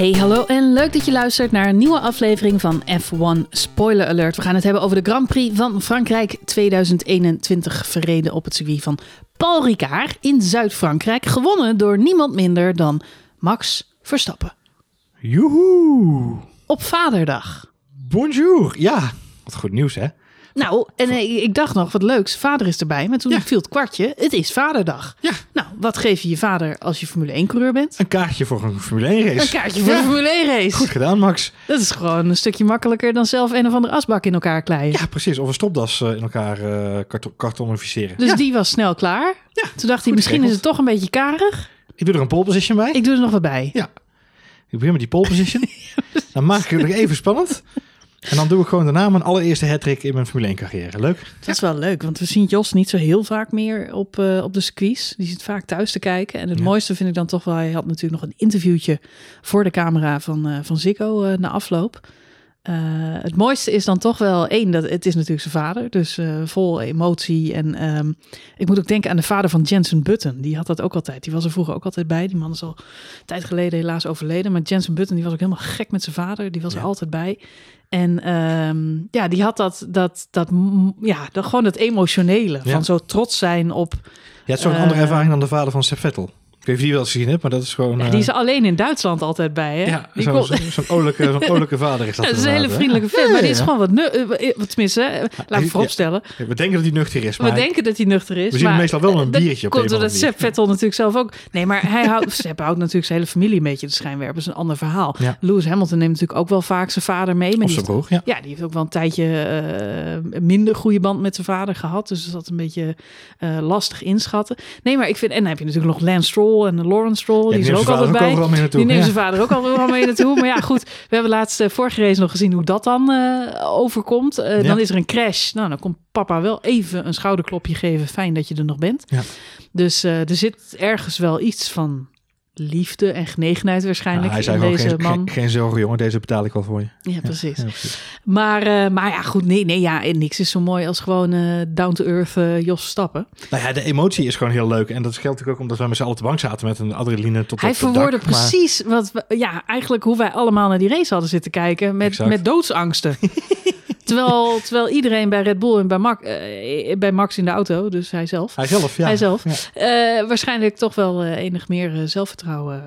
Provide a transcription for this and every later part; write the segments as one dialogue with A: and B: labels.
A: Hey, hallo en leuk dat je luistert naar een nieuwe aflevering van F1 Spoiler Alert. We gaan het hebben over de Grand Prix van Frankrijk 2021, verreden op het circuit van Paul Ricard in Zuid-Frankrijk, gewonnen door niemand minder dan Max Verstappen.
B: Joehoe!
A: Op Vaderdag.
B: Bonjour! Ja, wat goed nieuws hè?
A: Nou, en eh, ik dacht nog, wat leuks, vader is erbij. Maar toen
B: Ja.
A: viel het kwartje, het is Vaderdag.
B: Ja.
A: Nou, wat geef je je vader als je Formule 1-coureur bent?
B: Een kaartje voor een Formule 1 race.
A: Een kaartje voor
B: Ja,
A: de Formule 1-race.
B: Goed gedaan Max.
A: Dat is gewoon een stukje makkelijker dan zelf een of andere asbak in elkaar kleien.
B: Ja, precies. Of een stopdas eh, in elkaar eh karton kartonificeren.
A: Dus
B: ja,
A: die was snel klaar.
B: Ja,
A: Toen dacht hij, misschien is het toch een beetje karig.
B: ik doe er een pole position bij.
A: Ik doe er nog wat bij.
B: Ja. Ik begin met die pole position. dan maak ik het nog even spannend. En dan doe ik gewoon daarna mijn allereerste hat-trick in mijn Formule 1 carrière. Leuk?
A: Dat is wel leuk, want we zien Jos niet zo heel vaak meer op, eh, op de circuits. Die zit vaak thuis te kijken. En het
B: Ja.
A: mooiste vind ik dan toch wel, hij had natuurlijk nog een interviewtje voor de camera van, eh van Ziggo eh, na afloop. Het mooiste is dan toch wel één, dat het is natuurlijk zijn vader, dus vol emotie. En ehm, ik moet ook denken aan de vader van Jensen Button. Die had dat ook altijd. Die was er vroeger ook altijd bij. Die man is al een tijd geleden helaas overleden. Maar Jensen Button die was ook helemaal gek met zijn vader. Die was er altijd bij. En ehm, ja, die had dat, dat, dat, ja, dat, gewoon het emotionele.
B: Ja.
A: Van zo trots zijn op.
B: Je hebt zo'n
A: Eh,
B: andere ervaring dan de vader van Seb Vettel. Weet of je die wel eens gezien hebt, maar dat is gewoon...
A: Ja,
B: eh,
A: die is er alleen in Duitsland altijd bij. Hè?
B: ja, zo'n
A: kon-
B: zo'n zo'n olijke, zo'n olijke vader is dat.
A: het is een hele vriendelijke vent,
B: Ja,
A: maar die is gewoon wat, nu, eh, wat tenminste, hè, laat ik vooropstellen.
B: We denken dat hij nuchter is,
A: We
B: maar...
A: denken dat hij nuchter is.
B: We zien
A: maar
B: meestal wel een
A: dat
B: biertje op
A: Komt doordat Sepp Vettel natuurlijk zelf ook. Nee, maar hij houdt, Sepp houdt natuurlijk zijn hele familie een beetje de schijnwerper. Dat is een ander verhaal.
B: Ja.
A: Lewis Hamilton neemt natuurlijk ook wel vaak zijn vader mee. Maar
B: Of
A: die
B: broer, ja.
A: Ja, die heeft ook wel een tijdje eh, minder goede band met zijn vader gehad. Dus dat een beetje eh, lastig inschatten. Nee, maar ik vind... En dan heb je natuurlijk nog Lance Stroll en Lawrence Stroll.
B: Ja,
A: die is er ook altijd bij.
B: mee.
A: Die neemt
B: Ja.
A: zijn vader ook al mee naartoe. Maar ja, goed. We hebben laatst uh, vorige race nog gezien hoe dat dan eh, overkomt. Eh,
B: Ja.
A: Dan is er een crash. Nou, dan komt papa wel even een schouderklopje geven. Fijn dat je er nog bent.
B: Ja.
A: Dus eh, er zit ergens wel iets van liefde en genegenheid waarschijnlijk
B: Ja, hij zei
A: in deze
B: geen,
A: man.
B: geen, geen zorgen jongen, deze betaal ik wel voor je.
A: Ja, precies.
B: Ja, precies.
A: Maar, eh, maar ja, goed. Nee, nee, ja, en niks is zo mooi als gewoon eh, down-to-earth eh, Jos Stappen.
B: Nou ja, de emotie is gewoon heel leuk. En dat geldt natuurlijk ook omdat wij met z'n allen op de bank zaten met een adrenaline tot
A: Hij
B: dak.
A: verwoordde
B: Maar-
A: precies wat we, ja, eigenlijk hoe wij allemaal naar die race hadden zitten kijken met,
B: Exact.
A: met doodsangsten. terwijl, terwijl iedereen bij Red Bull en bij, Max, eh, bij Max in de auto, dus hij zelf,
B: Hij zelf, ja.
A: Hij zelf.
B: Ja,
A: eh, waarschijnlijk toch wel eh, enig meer zelfvertrouwen.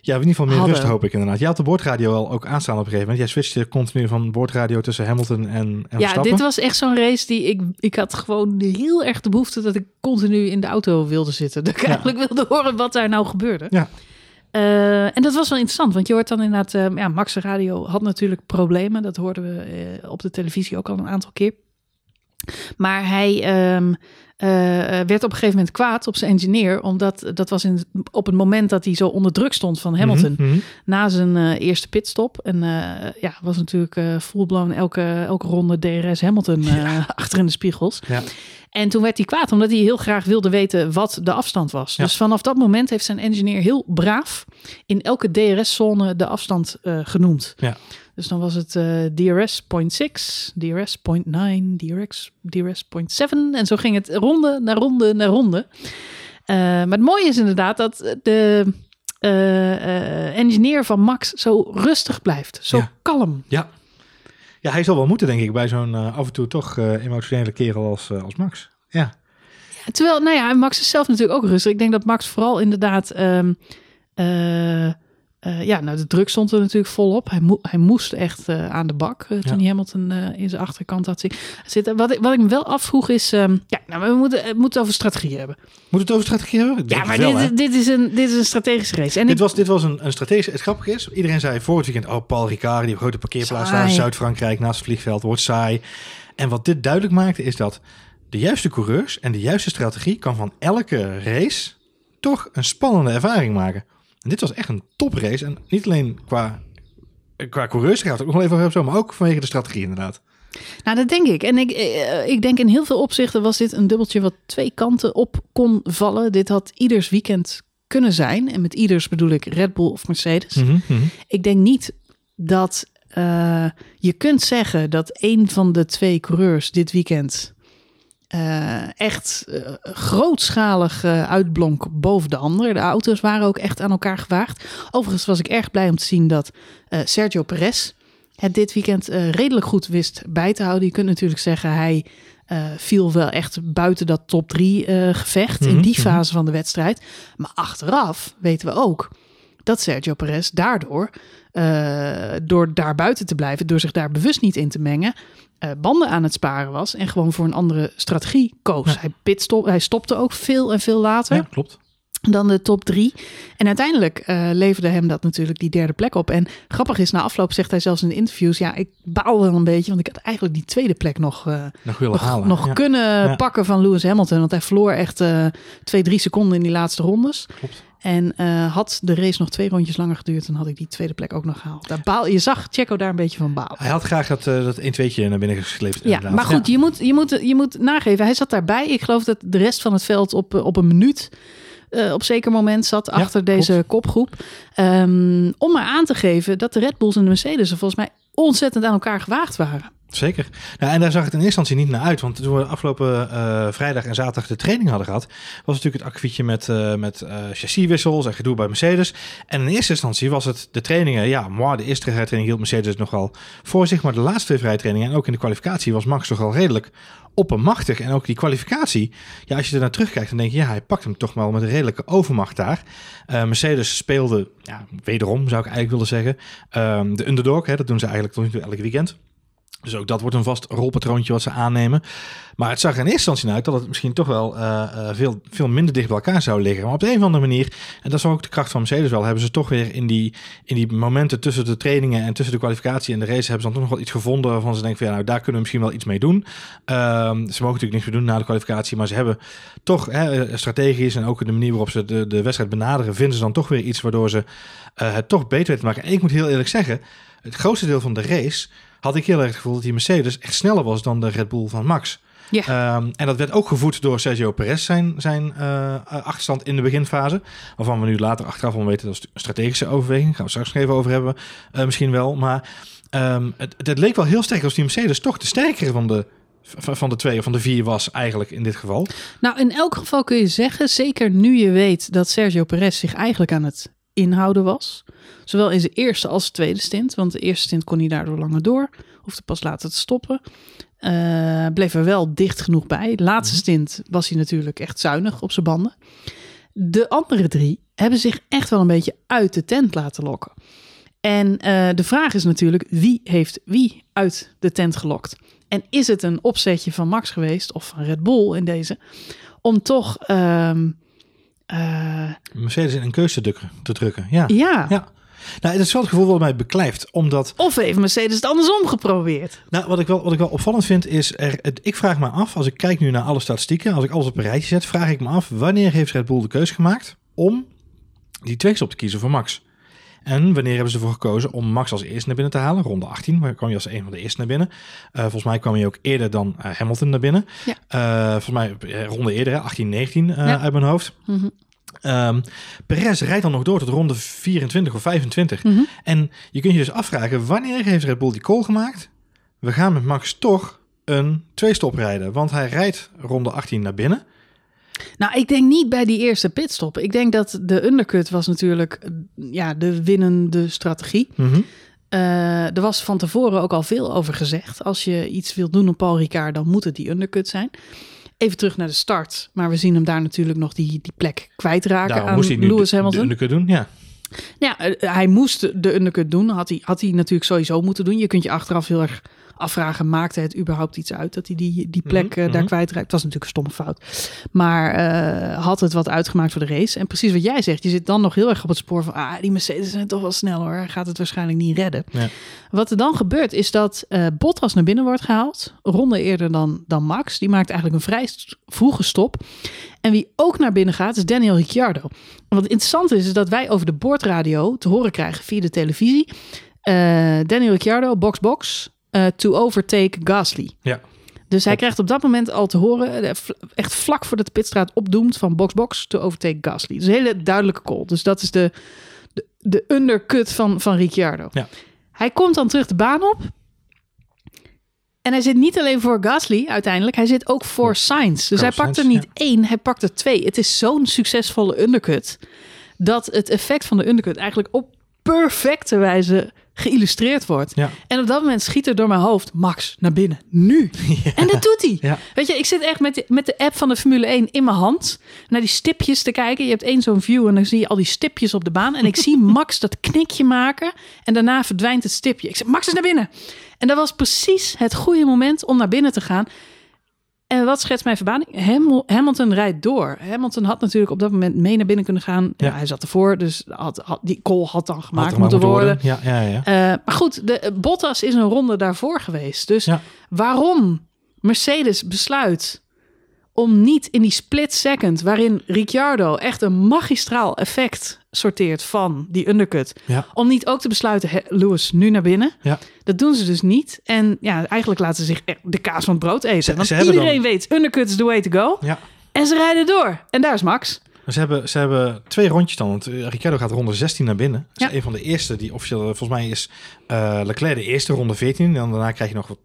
B: ja in ieder geval meer
A: Hadden.
B: rust hoop ik inderdaad. Je had de boordradio al ook aanstaan op een gegeven moment. Jij switchte continu van boordradio tussen Hamilton en, en
A: ja, dit was echt zo'n race die ik, ik had gewoon heel erg de behoefte dat ik continu in de auto wilde zitten. Dat ik
B: Ja.
A: eigenlijk wilde horen wat daar nou gebeurde.
B: Ja.
A: Eh, en dat was wel interessant, want je hoort dan inderdaad, eh, ja, Max Radio had natuurlijk problemen. Dat hoorden we eh, op de televisie ook al een aantal keer. Maar hij ehm, eh, werd op een gegeven moment kwaad op zijn engineer, omdat dat was in, op het moment dat hij zo onder druk stond van Hamilton
B: Mhm, mhm.
A: na zijn eerste pitstop. En ja, was natuurlijk eh full-blown elke, elke ronde DRS Hamilton achter in de spiegels.
B: Ja.
A: En toen werd hij kwaad, omdat hij heel graag wilde weten wat de afstand was.
B: Ja.
A: Dus vanaf dat moment heeft zijn engineer heel braaf in elke DRS-zone de afstand eh, genoemd.
B: Ja.
A: Dus dan was het eh, DRS 0.6, DRS 0.9, DRS, DRS 0.7. En zo ging het ronde na ronde na ronde. Eh, maar het mooie is inderdaad dat de eh, engineer van Max zo rustig blijft. Zo
B: Ja.
A: kalm.
B: Ja. Ja, hij zal wel moeten denk ik bij zo'n eh, af en toe toch eh, emotionele kerel als, eh, als Max. Ja,
A: Terwijl, nou ja, Max is zelf natuurlijk ook rustig. Ik denk dat Max vooral inderdaad... ehm, eh, eh, ja, nou, de druk stond er natuurlijk volop. Hij, hij moest echt eh, aan de bak eh, toen
B: Ja.
A: hij Hamilton in zijn achterkant had zitten. Wat, ik, wat ik me wel afvroeg is... ehm, ja, nou, we moeten, we moeten het over strategie hebben.
B: moet het over strategie hebben?
A: Ja, maar
B: het wel,
A: dit, dit, is een, dit is een strategische race. En
B: Dit
A: ik,
B: was, dit was een, een strategische... Het grappige is, iedereen zei voor het weekend... Oh, Paul Ricard, die grote parkeerplaats daar in Zuid-Frankrijk naast het vliegveld, wordt saai. En wat dit duidelijk maakte is dat de juiste coureurs en de juiste strategie... kan van elke race toch een spannende ervaring maken. En dit was echt een toprace. En niet alleen qua, qua coureurs, gaat het ook nog even over zo... maar ook vanwege de strategie inderdaad.
A: Nou, dat denk ik. En ik, eh, ik denk in heel veel opzichten was dit een dubbeltje wat twee kanten op kon vallen. Dit had ieders weekend kunnen zijn. En met ieders bedoel ik Red Bull of Mercedes.
B: Mhm, mhm.
A: Ik denk niet dat eh, je kunt zeggen dat een van de twee coureurs dit weekend eh, echt eh, grootschalig eh, uitblonk boven de anderen. De auto's waren ook echt aan elkaar gewaagd. Overigens was ik erg blij om te zien dat Sergio Perez het dit weekend redelijk goed wist bij te houden. Je kunt natuurlijk zeggen, hij viel wel echt buiten dat top 3 gevecht in
B: Mhm,
A: die
B: mhm.
A: fase van de wedstrijd. Maar achteraf weten we ook dat Sergio Perez daardoor, eh, door daar buiten te blijven, door zich daar bewust niet in te mengen, eh, banden aan het sparen was en gewoon voor een andere strategie koos.
B: Ja.
A: Hij, pitstop, hij stopte ook veel en veel later
B: Ja, klopt.
A: dan de top drie. En uiteindelijk eh, leverde hem dat natuurlijk die derde plek op. En grappig is, na afloop zegt hij zelfs in de interviews... ja, ik baal wel een beetje, want ik had eigenlijk die tweede plek nog, eh,
B: Nog willen
A: nog,
B: halen.
A: nog
B: ja,
A: kunnen
B: Ja.
A: pakken van Lewis Hamilton. Want hij verloor echt twee, drie seconden in die laatste rondes.
B: klopt.
A: En eh, had de race nog twee rondjes langer geduurd... dan had ik die tweede plek ook nog gehaald. Daar baal, je zag Checo daar een beetje van balen.
B: Hij had graag dat, eh dat 1-2'tje naar binnen gesleept.
A: Ja,
B: inderdaad.
A: maar goed, Je, moet, je, moet, je moet nageven. Hij zat daarbij. Ik geloof dat de rest van het veld op, eh, op een minuut... op zeker moment zat achter deze kopgroep. Ehm, om maar aan te geven dat de Red Bulls en de Mercedes... er volgens mij ontzettend aan elkaar gewaagd waren.
B: Zeker. Nou, en daar zag het in eerste instantie niet naar uit. Want toen we afgelopen eh, vrijdag en zaterdag de training hadden gehad, was natuurlijk het akkefietje met, eh, met eh, chassiswissels en gedoe bij Mercedes. En in eerste instantie was het de trainingen. Ja, moi, de eerste vrijtraining hield Mercedes nogal voor zich. Maar de laatste twee vrijtrainingen en ook in de kwalificatie was Max toch al redelijk oppermachtig. En ook die kwalificatie, ja, als je er naar terugkijkt, dan denk je, ja, hij pakt hem toch wel met een redelijke overmacht daar. Mercedes speelde, ja, wederom zou ik eigenlijk willen zeggen, ehm, de underdog. Hè, dat doen ze eigenlijk tot nu toe elk weekend. Dus ook dat wordt een vast rolpatroontje wat ze aannemen. Maar het zag er in eerste instantie uit dat het misschien toch wel eh, eh, veel, veel minder dicht bij elkaar zou liggen. Maar op de een of andere manier, en dat is ook de kracht van Mercedes wel, hebben ze toch weer in die, in die momenten tussen de trainingen en tussen de kwalificatie en de race, hebben ze dan toch nog wel iets gevonden waarvan ze denken van ja, nou daar kunnen we misschien wel iets mee doen. Ehm, ze mogen natuurlijk niks meer doen na de kwalificatie, maar ze hebben toch hè, strategisch en ook de manier waarop ze de, de wedstrijd benaderen, vinden ze dan toch weer iets waardoor ze eh, het toch beter weten te maken. En ik moet heel eerlijk zeggen, het grootste deel van de race had ik heel erg het gevoel dat die Mercedes echt sneller was dan de Red Bull van Max.
A: Ja.
B: Ehm, en dat werd ook gevoed door Sergio Perez, zijn, zijn eh, achterstand in de beginfase. Waarvan we nu later achteraf al weten dat is een strategische overweging. Gaan we straks nog even over hebben, eh, misschien wel. Maar ehm, het, het leek wel heel sterk als die Mercedes toch de sterkere van de, van de twee of van de vier was eigenlijk in dit geval.
A: Nou, in elk geval kun je zeggen, zeker nu je weet dat Sergio Perez zich eigenlijk aan het inhouden was. Zowel in zijn eerste als tweede stint. Want de eerste stint kon hij daardoor langer door. Hoefde pas later te stoppen. Eh, bleef er wel dicht genoeg bij. De laatste stint was hij natuurlijk echt zuinig op zijn banden. De andere drie hebben zich echt wel een beetje uit de tent laten lokken. En eh, de vraag is natuurlijk, wie heeft wie uit de tent gelokt? En is het een opzetje van Max geweest, of van Red Bull in deze, om toch... ehm, eh,
B: Mercedes in een keuze te drukken. Te drukken. Ja.
A: ja.
B: ja. Nou, het is wel het gevoel wat mij beklijft, omdat
A: of heeft Mercedes het andersom geprobeerd?
B: Nou, wat ik wel, wat ik wel opvallend vind is, er, het, ik vraag me af, als ik kijk nu naar alle statistieken, als ik alles op een rijtje zet, vraag ik me af, wanneer heeft Red Bull de keuze gemaakt om die twee stop te kiezen voor Max? En wanneer hebben ze ervoor gekozen om Max als eerste naar binnen te halen? Ronde 18, waar kwam je als een van de eerste naar binnen. Eh, volgens mij kwam je ook eerder dan eh, Hamilton naar binnen.
A: Ja.
B: Eh, volgens mij ronde eerder, hè, 18, 19 eh,
A: Ja.
B: uit mijn hoofd. Ehm Perez rijdt dan nog door tot ronde 24 of 25.
A: Mhm.
B: En je kunt je dus afvragen, wanneer heeft Red Bull die call gemaakt? We gaan met Max toch een twee-stop rijden. Want hij rijdt ronde 18 naar binnen.
A: Nou, ik denk niet bij die eerste pitstop. Ik denk dat de undercut was natuurlijk ja, de winnende strategie. Eh, er was van tevoren ook al veel over gezegd. Als je iets wilt doen op Paul Ricard, dan moet het die undercut zijn. Even terug naar de start. Maar we zien hem daar natuurlijk nog die, die plek kwijtraken
B: Daarom
A: aan
B: moest hij nu
A: Lewis
B: de, de
A: Hamilton.
B: undercut doen. Ja.
A: Ja, eh, hij moest de undercut doen. Had hij, had hij natuurlijk sowieso moeten doen. Je kunt je achteraf heel erg afvragen, maakte het überhaupt iets uit dat hij die, die plek eh,
B: Mhm,
A: daar
B: mhm.
A: kwijtraakt? Het was natuurlijk een stomme fout. Maar eh, had het wat uitgemaakt voor de race? En precies wat jij zegt, je zit dan nog heel erg op het spoor van, ah, die Mercedes zijn toch wel snel hoor. Hij gaat het waarschijnlijk niet redden.
B: Ja.
A: Wat er dan gebeurt is dat eh, Bottas naar binnen wordt gehaald. Ronde eerder dan, dan Max. Die maakt eigenlijk een vrij vroege stop. En wie ook naar binnen gaat is Daniel Ricciardo. Wat interessant is, is dat wij over de boordradio te horen krijgen via de televisie. Daniel Ricciardo, box box, eh, to overtake Gasly.
B: Ja.
A: Dus hij krijgt op dat moment al te horen, eh, echt vlak voordat de pitstraat opdoemt van box box to overtake Gasly. Dus een hele duidelijke call. Dus dat is de, de, de undercut van, van Ricciardo.
B: Ja.
A: Hij komt dan terug de baan op. En hij zit niet alleen voor Gasly uiteindelijk, hij zit ook voor Sainz. Dus hij pakt er niet één, hij pakt er twee. Het is zo'n succesvolle undercut dat het effect van de undercut eigenlijk op perfecte wijze geïllustreerd wordt.
B: Ja.
A: En op dat moment schiet er door mijn hoofd, Max, naar binnen, nu. En dat doet hij.
B: Ja.
A: Weet je, ik zit echt met de, met de app van de Formule 1 in mijn hand naar die stipjes te kijken. Je hebt één zo'n view en dan zie je al die stipjes op de baan. En ik zie Max dat knikje maken en daarna verdwijnt het stipje. Ik zeg, Max is naar binnen. En dat was precies het goede moment om naar binnen te gaan. En wat schetst mijn verbazing? Hamil- Hamilton rijdt door. Hamilton had natuurlijk op dat moment mee naar binnen kunnen gaan. Ja.
B: Ja.
A: hij zat ervoor, dus had, had, die call had dan gemaakt moeten worden.
B: Ja, ja, ja.
A: Eh, maar goed, de, Bottas is een ronde daarvoor geweest. Dus
B: Ja.
A: waarom Mercedes besluit om niet in die split second... waarin Ricciardo echt een magistraal effect sorteert van die undercut...
B: Ja.
A: om niet ook te besluiten, "Hè, Lewis, nu naar binnen...
B: Ja.
A: Dat doen ze dus niet. En ja, eigenlijk laten ze zich de kaas van het brood eten.
B: Ze-
A: Want
B: ze
A: iedereen weet, undercut is the way to go.
B: ja.
A: En ze rijden door. En daar is Max.
B: Ze hebben, ze hebben twee rondjes dan. Want eh, Ricciardo gaat ronde 16 naar binnen. Dat is
A: Ja.
B: een van de eerste die officieel, eh, volgens mij is eh, Leclerc de eerste ronde 14. En dan daarna krijg je nog wat,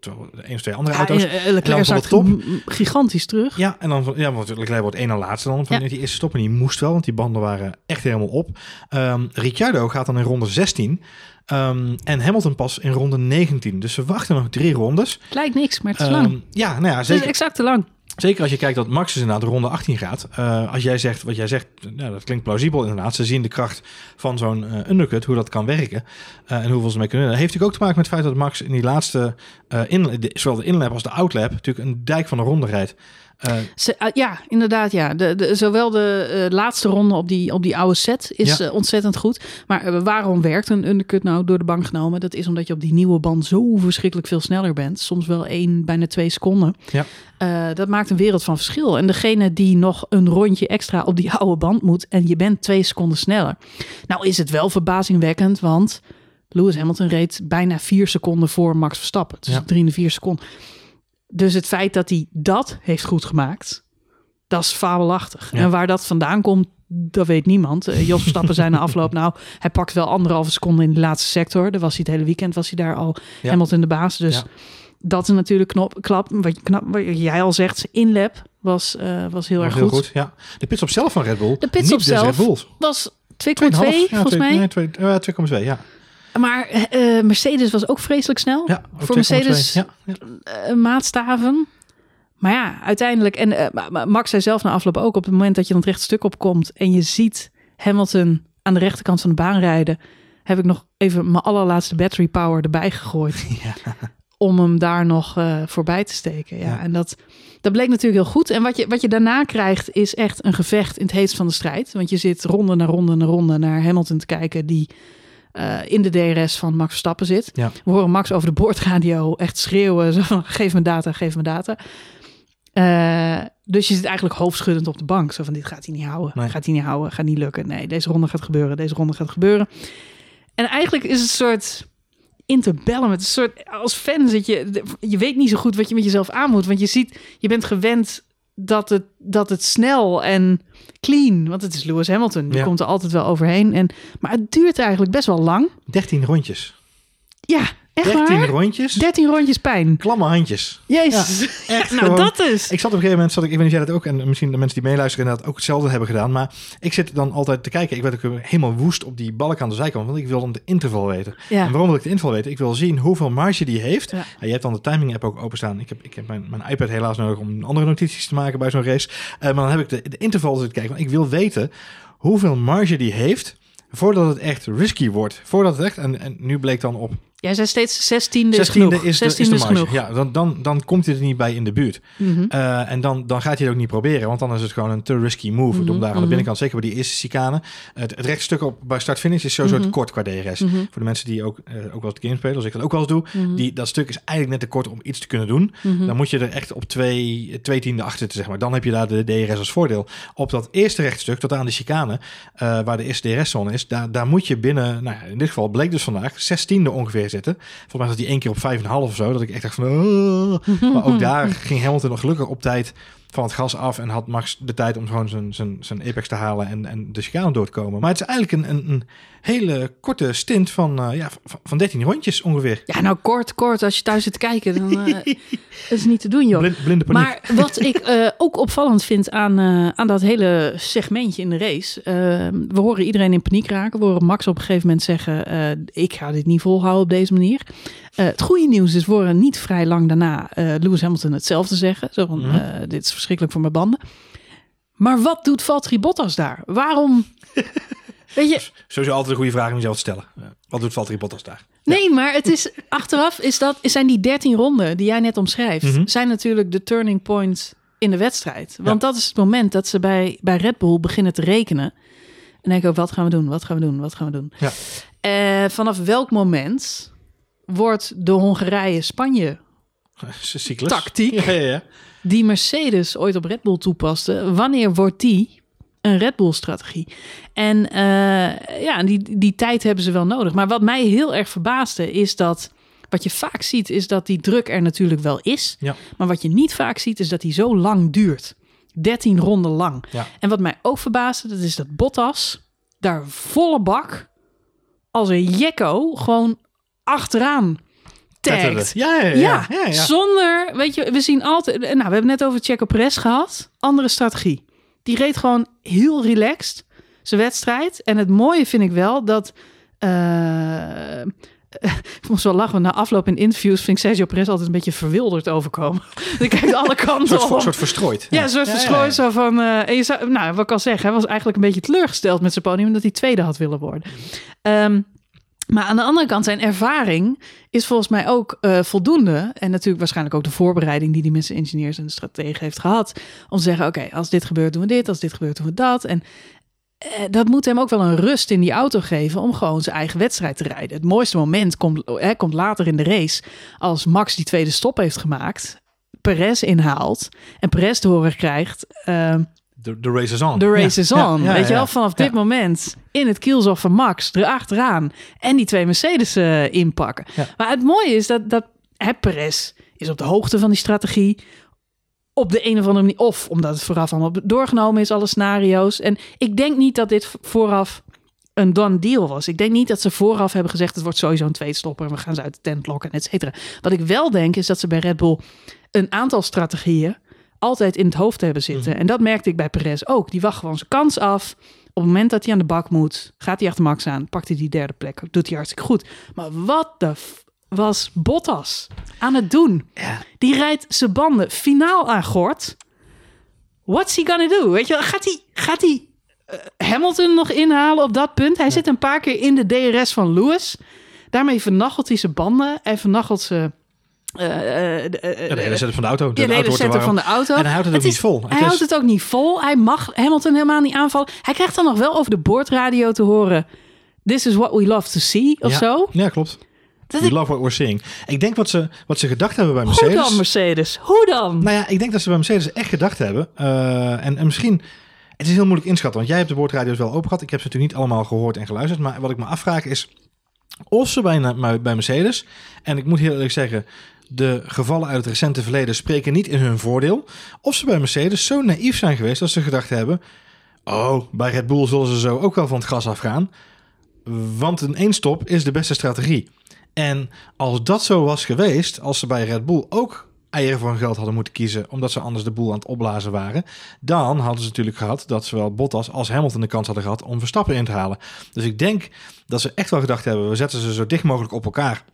B: één of twee andere
A: Ja,
B: auto's. En
A: Leclerc zakt
B: top.
A: gigantisch terug.
B: Ja, en dan ja, want Leclerc wordt één na laatste dan van
A: Ja.
B: die eerste stop. En die moest wel, want die banden waren echt helemaal op. Ehm Ricciardo gaat dan in ronde 16. ehm, en Hamilton pas in ronde 19. Dus we wachten nog drie rondes.
A: Het lijkt niks, maar het is
B: Ehm,
A: lang.
B: ja, nou ja,
A: Het is
B: zeker.
A: exact te lang.
B: Zeker als je kijkt dat Max dus inderdaad de ronde 18 gaat. Eh, als jij zegt, wat jij zegt, nou, dat klinkt plausibel inderdaad. Ze zien de kracht van zo'n eh, undercut, hoe dat kan werken. eh, en hoeveel ze mee kunnen. Dat heeft natuurlijk ook te maken met het feit dat Max in die laatste, de- zowel de inlap als de outlap, natuurlijk een dijk van een ronde rijdt. Eh,
A: Ze, ah, ja, inderdaad. Ja. De, de, zowel de eh, laatste ronde op die, op die oude set is
B: Ja.
A: eh, ontzettend goed. Maar eh, waarom werkt een undercut nou door de bank genomen? Dat is omdat je op die nieuwe band zo verschrikkelijk veel sneller bent. Soms wel één, bijna twee seconden.
B: Ja.
A: Eh, dat maakt een wereld van verschil. En degene die nog een rondje extra op die oude band moet... en je bent twee seconden sneller. Nou is het wel verbazingwekkend, want... Lewis Hamilton reed bijna vier seconden voor Max Verstappen. Dus
B: Ja.
A: drie en vier seconden. Dus het feit dat hij dat heeft goed gemaakt, dat is fabelachtig.
B: Ja.
A: En waar dat vandaan komt, dat weet niemand. Eh, Jos Verstappen zei na afloop, nou, hij pakt wel anderhalve seconde in de laatste sector. Daar was hij het hele weekend, was hij daar al
B: Ja.
A: Hamilton de baas. Dus
B: Ja.
A: dat is natuurlijk knop, klap. Wat, je- knap, wat jij al zegt, inlap was, eh, was heel erg
B: heel
A: goed.
B: goed. Ja. De pitstop zelf van Red Bull.
A: De pitstop
B: des
A: zelf. Was 2,2
B: 2,5. Ja,
A: volgens
B: twee-
A: mij.
B: Nee, twee- eh, 2,2, ja.
A: Maar eh, Mercedes was ook vreselijk snel.
B: ja ook
A: Voor
B: 2,2.
A: Mercedes
B: Ja, ja.
A: eh, maatstaven. Maar ja, uiteindelijk, en eh, Ma- Ma- Max zei zelf na afloop ook, op het moment dat je dan het recht stuk opkomt en je ziet Hamilton aan de rechterkant van de baan rijden, heb ik nog even mijn allerlaatste battery power erbij gegooid.
B: Ja.
A: Om hem daar nog eh, voorbij te steken. Ja,
B: Ja.
A: En dat, dat bleek natuurlijk heel goed. En wat je, wat je daarna krijgt, is echt een gevecht in het heetst van de strijd. Want je zit ronde na ronde na ronde naar Hamilton te kijken, die eh, in de DRS van Max Verstappen zit.
B: Ja.
A: We horen Max over de boordradio echt schreeuwen. Zo van, geef me data, geef me data. Eh, dus je zit eigenlijk hoofdschuddend op de bank. Zo van, dit gaat hij niet houden.
B: Nee.
A: Gaat hij niet houden, gaat niet lukken. Nee, deze ronde gaat gebeuren, deze ronde gaat gebeuren. En eigenlijk is het een soort interbellum. Het is een soort, als fan zit je, je weet niet zo goed wat je met jezelf aan moet. Want je ziet, je bent gewend dat het, dat het snel en clean, want het is Lewis Hamilton. Die
B: Ja.
A: komt er altijd wel overheen. En, maar het duurt eigenlijk best wel lang.
B: 13 rondjes.
A: Ja, echt
B: 13
A: waar?
B: rondjes.
A: 13 rondjes pijn.
B: Klamme handjes.
A: Jezus.
B: Echt
A: nou,
B: gewoon.
A: dat is.
B: Ik zat op een gegeven moment, zat ik, ik weet niet of jij dat ook, en misschien de mensen die meeluisteren inderdaad ook hetzelfde hebben gedaan, maar ik zit dan altijd te kijken. Ik werd ook helemaal woest op die balk aan de zijkant, want ik wil dan de interval weten.
A: Ja.
B: En waarom wil ik de interval weten? Ik wil zien hoeveel marge die heeft.
A: Ja.
B: Je hebt dan de timing app ook openstaan. Ik heb, ik heb mijn, mijn iPad helaas nodig om andere notities te maken bij zo'n race. Eh, maar dan heb ik de, de interval te kijken, want ik wil weten hoeveel marge die heeft voordat het echt risky wordt. Voordat het echt, en, en nu bleek dan op
A: Jij zei steeds 16 is
B: 16e
A: genoeg.
B: is de, is
A: 16
B: de
A: is
B: marge.
A: genoeg.
B: Ja, dan, dan, dan komt hij er niet bij in de buurt.
A: Mhm.
B: Eh, en dan, dan gaat hij het ook niet proberen, want dan is het gewoon een te risky move.
A: Mhm,
B: Om daar aan de
A: mhm.
B: binnenkant, zeker bij die eerste chicane. Het, het rechtstuk op, bij start-finish is sowieso
A: Mhm.
B: te kort qua DRS. Voor de mensen die ook, eh, ook wel het game spelen, als ik dat ook wel eens doe. Die, dat stuk is eigenlijk net te kort om iets te kunnen doen. Dan moet je er echt op twee, twee tiende achter zitten, zeg maar. Dan heb je daar de DRS als voordeel. Op dat eerste rechtstuk, tot aan de chicane, eh, waar de eerste DRS-zone is, daar, daar moet je binnen, nou in dit geval bleek dus vandaag, zestiende ongeveer zitten. Volgens mij was die één keer op vijf en een half of zo, dat ik echt dacht van, oh. maar ook daar ging Hamilton nog gelukkig op tijd van het gas af en had Max de tijd om gewoon zijn, zijn, zijn apex te halen en, en de chicane door te komen. Maar het is eigenlijk een, een, een hele korte stint van, eh, ja, van, van 13 rondjes ongeveer.
A: Ja, nou kort, kort. Als je thuis zit te kijken, dan uh, is het niet te doen, joh.
B: Blind, blinde paniek.
A: Maar wat ik uh, ook opvallend vind aan, aan dat hele segmentje in de race. we horen iedereen in paniek raken. We horen Max op een gegeven moment zeggen: Ik ga dit niet volhouden op deze manier. Het goede nieuws is, we horen niet vrij lang daarna Lewis Hamilton hetzelfde zeggen. Zo van: mm -hmm. Dit is verschrikkelijk voor mijn banden. Maar wat doet Valtteri Bottas daar? Waarom. Weet je,
B: Sowieso altijd een goede vraag om jezelf te stellen. Wat doet Valtteri Bottas daar?
A: Nee, maar het is achteraf is dat zijn die 13 ronden die jij net omschrijft,
B: Mhm.
A: zijn natuurlijk de turning point in de wedstrijd. Want dat is het moment dat ze bij, bij Red Bull beginnen te rekenen. En denken ook, wat gaan we doen? Wat gaan we doen? Wat gaan we doen?
B: Ja.
A: Eh, vanaf welk moment wordt de Hongarije-Spanje
B: Cyclus.
A: Tactiek.
B: Ja, ja, ja.
A: die Mercedes ooit op Red Bull toepaste, wanneer wordt die een Red Bull strategie? En uh, ja, die, die tijd hebben ze wel nodig. Maar wat mij heel erg verbaasde is dat, wat je vaak ziet, is dat die druk er natuurlijk wel is. Maar wat je niet vaak ziet, is dat die zo lang duurt. 13 ronden lang. En wat mij ook verbaasde, dat is dat Bottas daar volle bak als een jekko gewoon achteraan tagt.
B: Ja, ja, ja.
A: Ja,
B: ja,
A: zonder, weet je, we zien altijd, nou, we hebben net over Checo Perez gehad, andere strategie. Die reed gewoon heel relaxed zijn wedstrijd. En het mooie vind ik wel dat, uh, ik moest wel lachen, na afloop in interviews vind ik Sergio Perez altijd een beetje verwilderd overkomen. Die kijkt alle kanten
B: Een soort,
A: op.
B: soort verstrooid.
A: Ja, een soort
B: Ja,
A: verstrooid.
B: ja, ja.
A: Zo van, uh, en je zou, nou, wat ik al zeg, hij was eigenlijk een beetje teleurgesteld met zijn podium, omdat hij tweede had willen worden. Um, maar aan de andere kant, zijn ervaring is volgens mij ook uh, voldoende. En natuurlijk waarschijnlijk ook de voorbereiding die die met zijn engineers en strategen heeft gehad. Om te zeggen, oké, als dit gebeurt doen we dit, als dit gebeurt doen we dat. En uh, dat moet hem ook wel een rust in die auto geven om gewoon zijn eigen wedstrijd te rijden. Het mooiste moment komt, komt later in de race als Max die tweede stop heeft gemaakt. Perez inhaalt en Perez te horen krijgt... Uh,
B: De, de race is on.
A: de race is on.
B: Ja, ja,
A: Weet je
B: ja.
A: wel, vanaf dit
B: Ja.
A: moment in het kielzog van Max erachteraan en die twee Mercedes eh, inpakken.
B: Ja.
A: Maar het mooie is dat, dat hè, Perez is op de hoogte van die strategie. Op de een of andere manier. Of omdat het vooraf allemaal doorgenomen is, alle scenario's. En ik denk niet dat dit vooraf een done deal was. Ik denk niet dat ze vooraf hebben gezegd... het wordt sowieso een tweestopper en we gaan ze uit de tent lokken, et cetera. Wat ik wel denk is dat ze bij Red Bull een aantal strategieën altijd in het hoofd hebben zitten. En dat merkte ik bij Perez ook. Die wacht gewoon zijn kans af. Op het moment dat hij aan de bak moet, gaat hij achter Max aan, pakt hij die derde plek, doet hij hartstikke goed. Maar wat de was Bottas aan het doen?
B: Ja.
A: Die rijdt zijn banden finaal aan gort. What's he gonna do? Weet je, gaat hij, gaat hij eh, Hamilton nog inhalen op dat punt? Hij zit een paar keer in de DRS van Lewis. Daarmee vernachelt hij zijn banden. Hij vernachelt ze. Eh, eh, de-
B: Ja, de hele setup van de auto.
A: ja, de
B: auto
A: hele setup van de auto.
B: En hij houdt het ook
A: is-
B: niet vol.
A: Hij
B: is-
A: houdt het ook niet vol. Hij mag Hamilton helemaal niet aanvallen. Hij krijgt dan nog wel over de boordradio te horen... This is what we love to see, of
B: ja.
A: zo.
B: Ja, klopt.
A: Dat
B: We
A: ik,
B: love what we're seeing. Ik denk wat ze, wat ze gedacht hebben bij
A: hoe
B: Mercedes.
A: dan, Mercedes? Hoe dan?
B: Nou ja, ik denk dat ze bij Mercedes echt gedacht hebben. en, en misschien, het is heel moeilijk inschatten, want jij hebt de woordradio's wel open gehad. Ik heb ze natuurlijk niet allemaal gehoord en geluisterd. Maar wat ik me afvraag is, of ze bij, bij Mercedes, en ik moet heel eerlijk zeggen, de gevallen uit het recente verleden spreken niet in hun voordeel. Of ze bij Mercedes zo naïef zijn geweest dat ze gedacht hebben, oh, bij Red Bull zullen ze zo ook wel van het gas afgaan. Want een eenstop is de beste strategie. En als dat zo was geweest, als ze bij Red Bull ook eieren voor hun geld hadden moeten kiezen, omdat ze anders de boel aan het opblazen waren, dan hadden ze natuurlijk gehad dat zowel Bottas als Hamilton de kans hadden gehad om Verstappen in te halen. Dus ik denk dat ze echt wel gedacht hebben, we zetten ze zo dicht mogelijk op elkaar.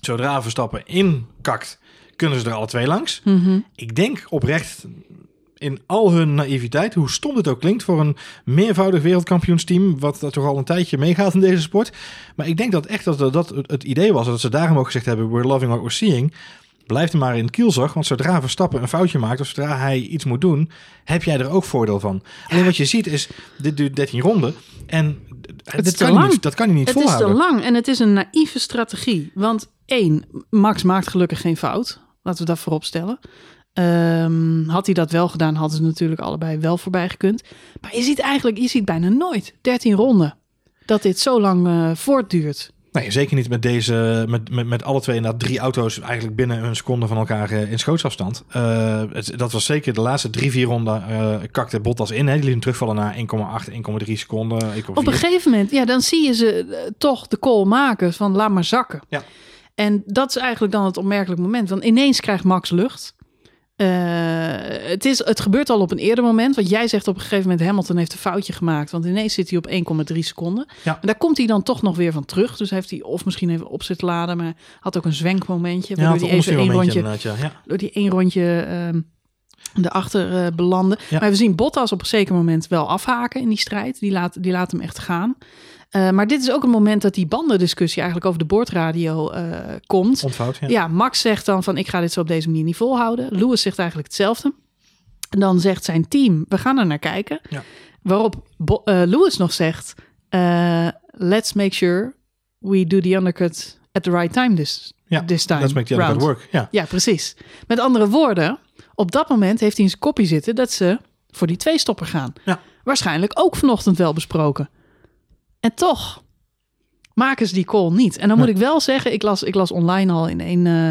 B: Zodra Verstappen inkakt, kunnen ze er alle twee langs.
A: Mhm.
B: Ik denk oprecht in al hun naïviteit, hoe stom het ook klinkt voor een meervoudig wereldkampioensteam, wat dat toch al een tijdje meegaat in deze sport. Maar ik denk dat echt dat dat het idee was, dat ze daarom ook gezegd hebben, we're loving what we're seeing. Blijf er maar in kielzog, want zodra Verstappen een foutje maakt of zodra hij iets moet doen, heb jij er ook voordeel van. Alleen wat je ziet is, dit duurt 13 ronden en
A: is
B: dit
A: te
B: kan niet, dat kan hij niet
A: Het is
B: volhouden.
A: te lang en het is een naïeve strategie. Want één, Max maakt gelukkig geen fout. Laten we dat voorop stellen. Ehm, had hij dat wel gedaan, hadden ze natuurlijk allebei wel voorbij gekund. Maar je ziet eigenlijk, je ziet bijna nooit 13 ronden dat dit zo lang eh, voortduurt.
B: Nee, zeker niet met deze, met, met, met alle twee inderdaad drie auto's eigenlijk binnen een seconde van elkaar eh, in schootsafstand. Eh, het, dat was zeker de laatste drie, vier ronden uh, kakte Bottas in. Hè. Die liet hem terugvallen naar 1,8, 1,3 seconden. 1,4.
A: Op een gegeven moment, ja, dan zie je ze toch de call maken van laat maar zakken.
B: Ja.
A: En dat is eigenlijk dan het opmerkelijk moment. Want ineens krijgt Max lucht. Eh, het, is, het gebeurt al op een eerder moment. Want jij zegt op een gegeven moment Hamilton heeft een foutje gemaakt. Want ineens zit hij op 1,3 seconden.
B: Ja.
A: En daar komt hij dan toch nog weer van terug. Dus heeft hij of misschien even op zitten laden. Maar had ook een zwenkmomentje.
B: Ja,
A: waardoor hij even
B: omstuurmomentje
A: rondje,
B: inderdaad, ja. ja.
A: door die één rondje ehm erachter eh belanden.
B: Ja.
A: Maar we zien Bottas op een zeker moment wel afhaken in die strijd. Die laat, die laat hem echt gaan. Eh, maar dit is ook een moment dat die bandendiscussie eigenlijk over de boordradio eh, komt.
B: Ja.
A: Ja. Max zegt dan van ik ga dit zo op deze manier niet volhouden. Lewis zegt eigenlijk hetzelfde. En dan zegt zijn team, we gaan er naar kijken.
B: Ja.
A: Waarop Bo- eh, Lewis nog zegt, let's make sure we do the undercut at the right time this,
B: Ja,
A: this time
B: Let's make the
A: round.
B: work. Ja.
A: Ja, precies. Met andere woorden, op dat moment heeft hij in zijn kopje zitten dat ze voor die twee stopper gaan.
B: Ja.
A: Waarschijnlijk ook vanochtend wel besproken. En toch maken ze die call niet. En dan moet ik wel zeggen, ik las, ik las online al in een eh,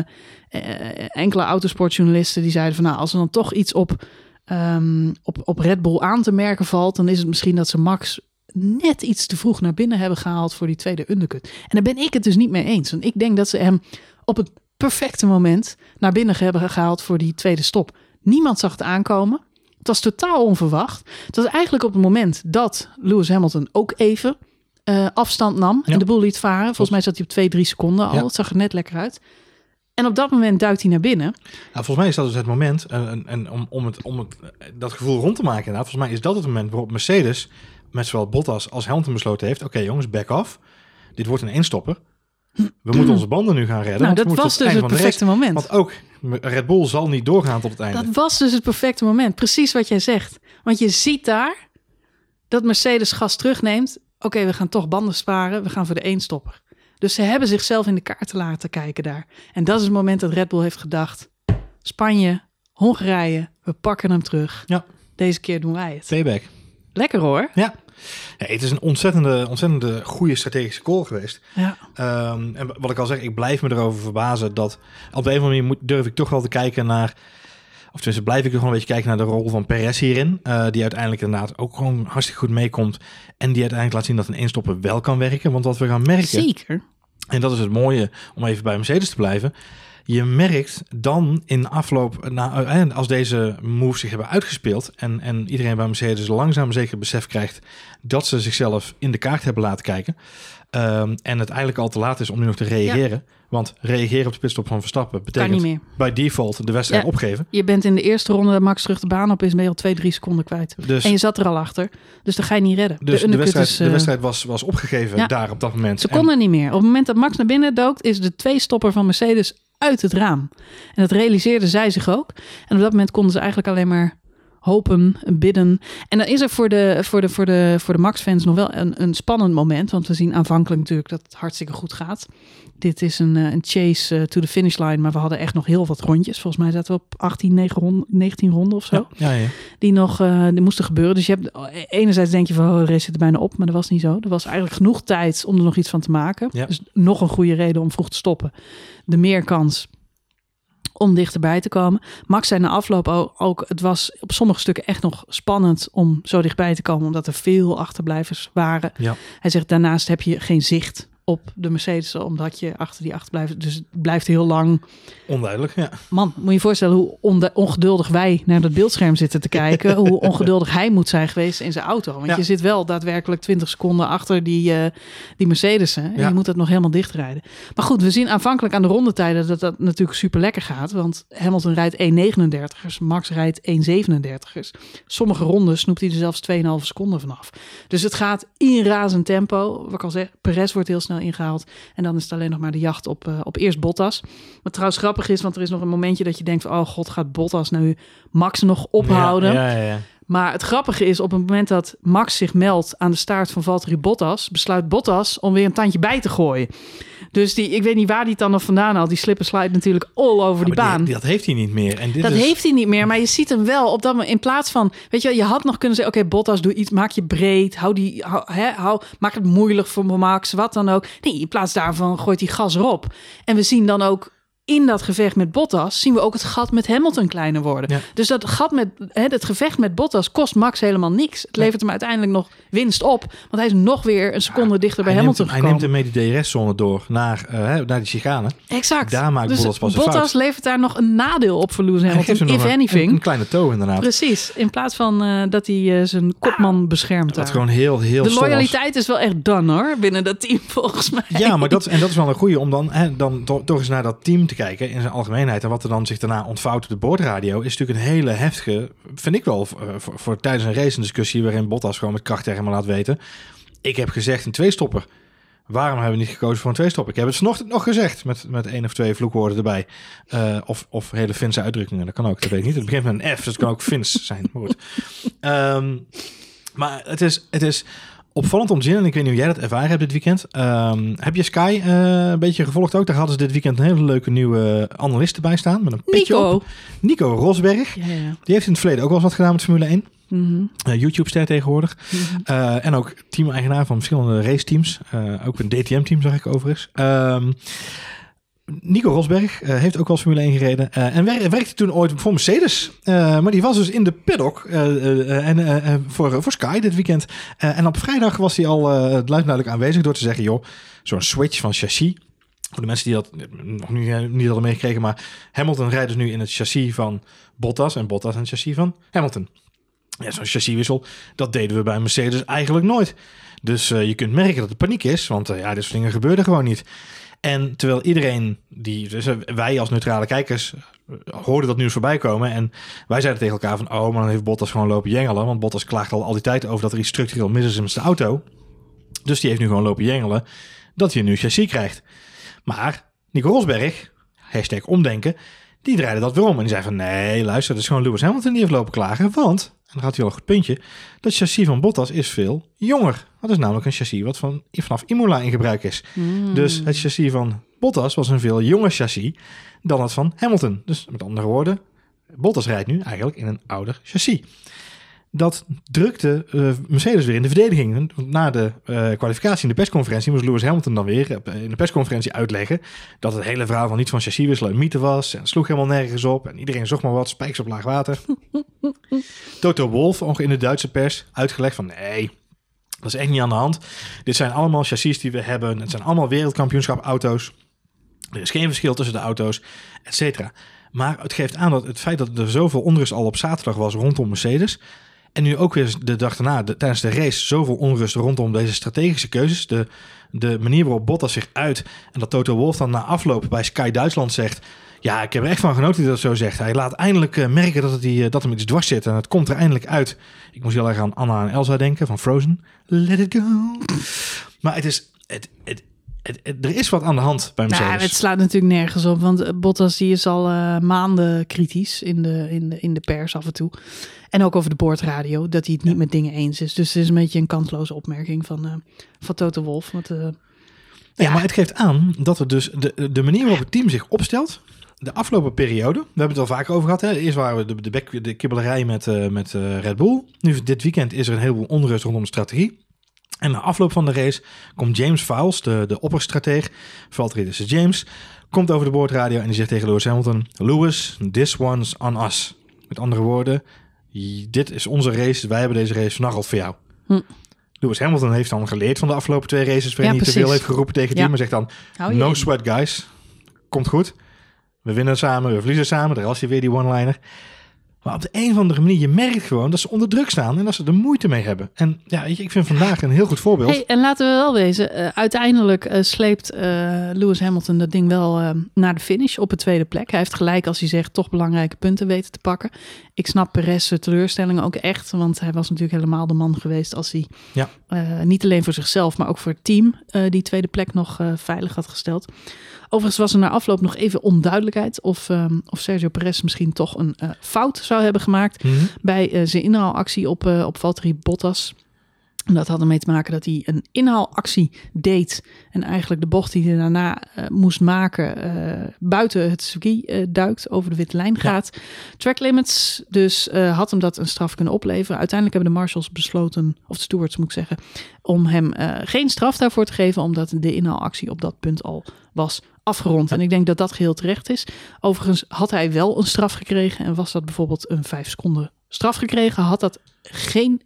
A: eh, enkele autosportjournalisten die zeiden van nou, als er dan toch iets op, ehm, op, op Red Bull aan te merken valt, dan is het misschien dat ze Max net iets te vroeg naar binnen hebben gehaald voor die tweede undercut. En daar ben ik het dus niet mee eens. Want ik denk dat ze hem op het perfecte moment naar binnen hebben gehaald voor die tweede stop. Niemand zag het aankomen. Het was totaal onverwacht. Het was eigenlijk op het moment dat Lewis Hamilton ook even eh, afstand nam en de boel liet varen. Volgens mij zat hij op twee, drie seconden al.
B: Ja.
A: Het zag er net lekker uit. En op dat moment duikt hij naar binnen.
B: Nou, volgens mij is dat dus het moment, en, en, om, om, het, om het, dat gevoel rond te maken, inderdaad, volgens mij is dat het moment waarop Mercedes met zowel Bottas als Hamilton besloten heeft, oké jongens, back off. Dit wordt een eenstopper. We moeten onze banden nu gaan redden.
A: nou, dat was dus het
B: de
A: perfecte moment.
B: Want ook Red Bull zal niet doorgaan tot het einde.
A: Dat was dus het perfecte moment. Precies wat jij zegt. Want je ziet daar dat Mercedes gas terugneemt. Oké, we gaan toch banden sparen. We gaan voor de eenstopper. Dus ze hebben zichzelf in de kaarten laten kijken daar. En dat is het moment dat Red Bull heeft gedacht. Spanje, Hongarije, we pakken hem terug.
B: Ja.
A: Deze keer doen wij het.
B: Payback.
A: Lekker hoor.
B: Ja. Het is een ontzettende, ontzettende goede strategische call geweest.
A: Ja.
B: Ehm, en wat ik al zeg, ik blijf me erover verbazen dat op de een of andere manier moet, durf ik toch wel te kijken naar, of tenminste blijf ik toch wel een beetje kijken naar de rol van Perez hierin, eh, die uiteindelijk inderdaad ook gewoon hartstikke goed meekomt en die uiteindelijk laat zien dat een eenstopper wel kan werken. Want wat we gaan merken,
A: Zeker.
B: en dat is het mooie om even bij Mercedes te blijven. Je merkt dan in afloop, eh, als deze moves zich hebben uitgespeeld en, en iedereen bij Mercedes langzaam zeker besef krijgt dat ze zichzelf in de kaart hebben laten kijken. ehm, en het eigenlijk al te laat is om nu nog te reageren. Want reageren op de pitstop van Verstappen betekent bij default de wedstrijd
A: Ja.
B: opgeven.
A: Je bent in de eerste ronde dat Max terug de baan op is, ben je al twee, drie seconden kwijt.
B: Dus,
A: En je zat er al achter. Dus dat ga je niet redden.
B: dus de, wedstrijd,
A: is,
B: de
A: eh,
B: wedstrijd was, was opgegeven
A: ja.
B: daar op dat moment.
A: Ze
B: En-
A: konden niet meer. Op het moment dat Max naar binnen dook, is de twee-stopper van Mercedes uit het raam. En dat realiseerden zij zich ook. En op dat moment konden ze eigenlijk alleen maar hopen, bidden. En dan is er voor de, voor de, voor de, voor de Max-fans nog wel een, een spannend moment. Want we zien aanvankelijk natuurlijk dat het hartstikke goed gaat. Dit is een, eh, een chase eh, to the finish line. Maar we hadden echt nog heel wat rondjes. Volgens mij zaten we op 18, 9 ronden, 19 ronden of zo
B: ja, ja, ja.
A: die nog eh, die moesten gebeuren. Dus je hebt enerzijds denk je van oh, de race zit er bijna op, maar dat was niet zo. Er was eigenlijk genoeg tijd om er nog iets van te maken. Dus nog een goede reden om vroeg te stoppen. De meer kans om dichterbij te komen. Max zei na afloop ook, ook, het was op sommige stukken echt nog spannend om zo dichtbij te komen, omdat er veel achterblijvers waren.
B: Ja.
A: Hij zegt daarnaast heb je geen zicht op de Mercedes, omdat je achter die achterblijvers, dus het blijft heel lang
B: Onduidelijk, ja.
A: Man, moet je je voorstellen hoe ongeduldig wij naar dat beeldscherm zitten te kijken. hoe ongeduldig hij moet zijn geweest in zijn auto. Want
B: Ja.
A: je zit wel daadwerkelijk 20 seconden achter die, eh, die Mercedes. En
B: Ja.
A: je moet dat nog helemaal dichtrijden. Maar goed, we zien aanvankelijk aan de rondetijden dat dat natuurlijk super lekker gaat. Want Hamilton rijdt 1,39ers, Max rijdt 1,37ers. Sommige ronden snoept hij er zelfs 2,5 seconden vanaf. Dus het gaat in razend tempo. Wat ik al zeg, Perez wordt heel snel ingehaald. En dan is het alleen nog maar de jacht op, eh, op eerst Bottas. Wat trouwens grappig is, want er is nog een momentje dat je denkt... van, oh god, gaat Bottas nu Max nog ophouden?
B: Ja, ja, ja.
A: Maar het grappige is, op het moment dat Max zich meldt aan de staart van Valtteri Bottas... besluit Bottas om weer een tandje bij te gooien. Dus die, ik weet niet waar die het dan nog vandaan haalt. Die slip en slide natuurlijk all over die
B: Maar
A: baan.
B: dat heeft hij niet meer. En dit
A: Dat
B: is,
A: heeft hij niet meer, maar je ziet hem wel op dat moment. In plaats van, weet je, wel, je had nog kunnen zeggen: Oké, Bottas, doe iets, maak je breed, hou die, hou, hè, hou, maak het moeilijk voor Max, wat dan ook. Nee, in plaats daarvan gooit hij gas erop. En we zien dan ook in dat gevecht met Bottas, zien we ook het gat met Hamilton kleiner worden.
B: Ja.
A: Dus dat gat met hè, het gevecht met Bottas kost Max helemaal niks. Het levert hem uiteindelijk nog winst op, want hij is nog weer een seconde dichter bij
B: hij neemt,
A: Hamilton
B: hij neemt hem mee de DRS-zone door naar, eh, naar die chicane.
A: exact.
B: daar maakt
A: dus
B: Bottas pas een
A: Bottas
B: fout.
A: levert daar nog een nadeel op voor Lewis
B: geeft
A: Hamilton,
B: hem
A: if
B: een,
A: anything.
B: een, een kleine toe inderdaad.
A: Precies, in plaats van eh, dat hij eh, zijn kopman beschermt. Daar.
B: gewoon heel, heel
A: de loyaliteit is wel echt done hoor, binnen dat team volgens mij.
B: Ja, maar dat, en dat is wel een goede om dan, hè, dan toch, toch eens naar dat team te kijken in zijn algemeenheid. En wat er dan zich daarna ontvouwt op de boordradio is natuurlijk een hele heftige, vind ik wel, voor, voor, tijdens een race een discussie waarin Bottas gewoon met kracht tegen laat weten. Ik heb gezegd een tweestopper. Waarom hebben we niet gekozen voor een tweestopper? Ik heb het vanochtend nog gezegd met, met één of twee vloekwoorden erbij. Eh, of, of hele Finse uitdrukkingen, dat kan ook, dat weet ik niet. Het begint met een F, dus het kan ook Fins zijn. Maar goed. Ehm, maar het is, het is opvallend om te zien, en ik weet niet hoe jij dat ervaren hebt dit weekend. Ehm, heb je Sky eh, een beetje gevolgd ook? Daar hadden ze dit weekend een hele leuke nieuwe analist bij staan. Met een petje op.
A: Nico.
B: Nico Rosberg.
A: Ja, ja.
B: Die heeft in het verleden ook wel eens wat gedaan met Formule 1.
A: Mhm.
B: Eh, YouTube-ster tegenwoordig.
A: Mhm.
B: Eh, en ook team-eigenaar van verschillende raceteams. Eh ook een DTM-team zag ik overigens. Ehm, Nico Rosberg eh, heeft ook wel Formule 1 gereden. eh, en wer- werkte toen ooit voor Mercedes. Eh, maar die was dus in de paddock en, voor, voor Sky dit weekend. En op vrijdag was hij al duidelijk aanwezig door te zeggen... joh, zo'n switch van chassis... Voor de mensen die dat nog niet, niet hadden meegekregen... maar Hamilton rijdt dus nu in het chassis van Bottas... en Bottas in het chassis van Hamilton. Ja, zo'n chassiswissel, dat deden we bij Mercedes eigenlijk nooit. Dus je kunt merken dat er paniek is, want ja, dit soort dingen gebeurden gewoon niet. En terwijl iedereen, die, dus wij als neutrale kijkers, hoorden dat nieuws voorbij komen. En wij zeiden tegen elkaar van, oh, maar dan heeft Bottas gewoon lopen jengelen. Want Bottas klaagt al, al die tijd over dat er iets structureel mis is met zijn auto. Dus die heeft nu gewoon lopen jengelen dat hij een nieuw chassis krijgt. Maar Nico Rosberg, hashtag omdenken, die draaide dat weer om. En die zei van, nee, luister, dat is gewoon Lewis Hamilton die heeft lopen klagen. Want, dan had hij al een goed puntje, dat chassis van Bottas is veel jonger. Dat is namelijk een chassis wat van, vanaf Imola in gebruik is. Mm. Dus het chassis van Bottas was een veel jonger chassis dan het van Hamilton. Dus met andere woorden, Bottas rijdt nu eigenlijk in een ouder chassis. Dat drukte uh, Mercedes weer in de verdediging. Na de uh, kwalificatie in de persconferentie moest Lewis Hamilton dan weer in de persconferentie uitleggen dat het hele verhaal van niet van chassiswisselen een mythe was. En sloeg helemaal nergens op. En iedereen zocht maar wat, spijkers op laag water. Toto Wolff, ook in de Duitse pers, uitgelegd van nee, dat is echt niet aan de hand. Dit zijn allemaal chassis die we hebben. Het zijn allemaal wereldkampioenschap auto's. Er is geen verschil tussen de auto's, et cetera. Maar het geeft aan dat het feit dat er zoveel onrust al op zaterdag was rondom Mercedes. En nu ook weer de dag daarna, de, tijdens de race, zoveel onrust rondom deze strategische keuzes. De, de manier waarop Bottas zich uit. En dat Toto Wolff dan na afloop bij Sky Duitsland zegt. Ja, ik heb er echt van genoten dat hij dat zo zegt. Hij laat eindelijk uh, merken dat, het die, uh, dat hem iets dwars zit. En het komt er eindelijk uit. Ik moest heel erg aan Anna en Elsa denken van Frozen. Let it go. Maar het is... Het, het, er is wat aan de hand bij Mercedes.
A: Nou, het slaat natuurlijk nergens op, want Bottas die is al uh, maanden kritisch in de, in, de, in de pers af en toe. En ook over de boordradio, dat hij het niet ja. met dingen eens is. Dus het is een beetje een kantloze opmerking van, uh, van Toto. Want, uh,
B: ja, ja, maar het geeft aan dat er dus de, de manier waarop het team zich opstelt, de afgelopen periode, we hebben het al vaker over gehad. Hè? Eerst waren we de, de, bek, de kibbelerij met, met Red Bull. Nu dit weekend is er een heleboel onrust rondom de strategie. En na afloop van de race komt James Fowles, de, de opperstrateeg, Valtteri dus James, komt over de boordradio en die zegt tegen Lewis Hamilton: Lewis, this one's on us. Met andere woorden, dit is onze race, wij hebben deze race vannacht voor jou. Hm. Lewis Hamilton heeft dan geleerd van de afgelopen twee races, waarin ja, hij te veel heeft geroepen tegen ja. team, maar zegt dan: No sweat, guys, komt goed. We winnen samen, we verliezen samen. Daar was hij weer die one-liner. Maar op de een of andere manier, je merkt gewoon dat ze onder druk staan en dat ze er moeite mee hebben. En ja, ik vind vandaag een heel goed voorbeeld.
A: Hey, en laten we wel wezen, uh, uiteindelijk uh, sleept uh, Lewis Hamilton dat ding wel naar de finish op de tweede plek. Hij heeft gelijk als hij zegt toch belangrijke punten weten te pakken. Ik snap Perez' teleurstellingen ook echt, want hij was natuurlijk helemaal de man geweest als hij ja. niet alleen voor zichzelf, maar ook voor het team die tweede plek nog veilig had gesteld. Overigens was er na afloop nog even onduidelijkheid of, um, of Sergio Perez misschien toch een uh, fout zou hebben gemaakt
B: Mhm.
A: bij uh, zijn inhaalactie op, uh, op Valtteri Bottas. En Dat had ermee te maken dat hij een inhaalactie deed. En eigenlijk de bocht die hij daarna eh, moest maken. eh, buiten het circuit eh, duikt. Over de witte lijn gaat. Track limits. Dus eh, had hem dat een straf kunnen opleveren. Uiteindelijk hebben de marshals besloten. Of de stewards moet ik zeggen. Om hem eh, geen straf daarvoor te geven. Omdat de inhaalactie op dat punt al was afgerond. En ik denk dat dat geheel terecht is. Overigens had hij wel een straf gekregen. En was dat bijvoorbeeld een vijf seconden straf gekregen. Had dat geen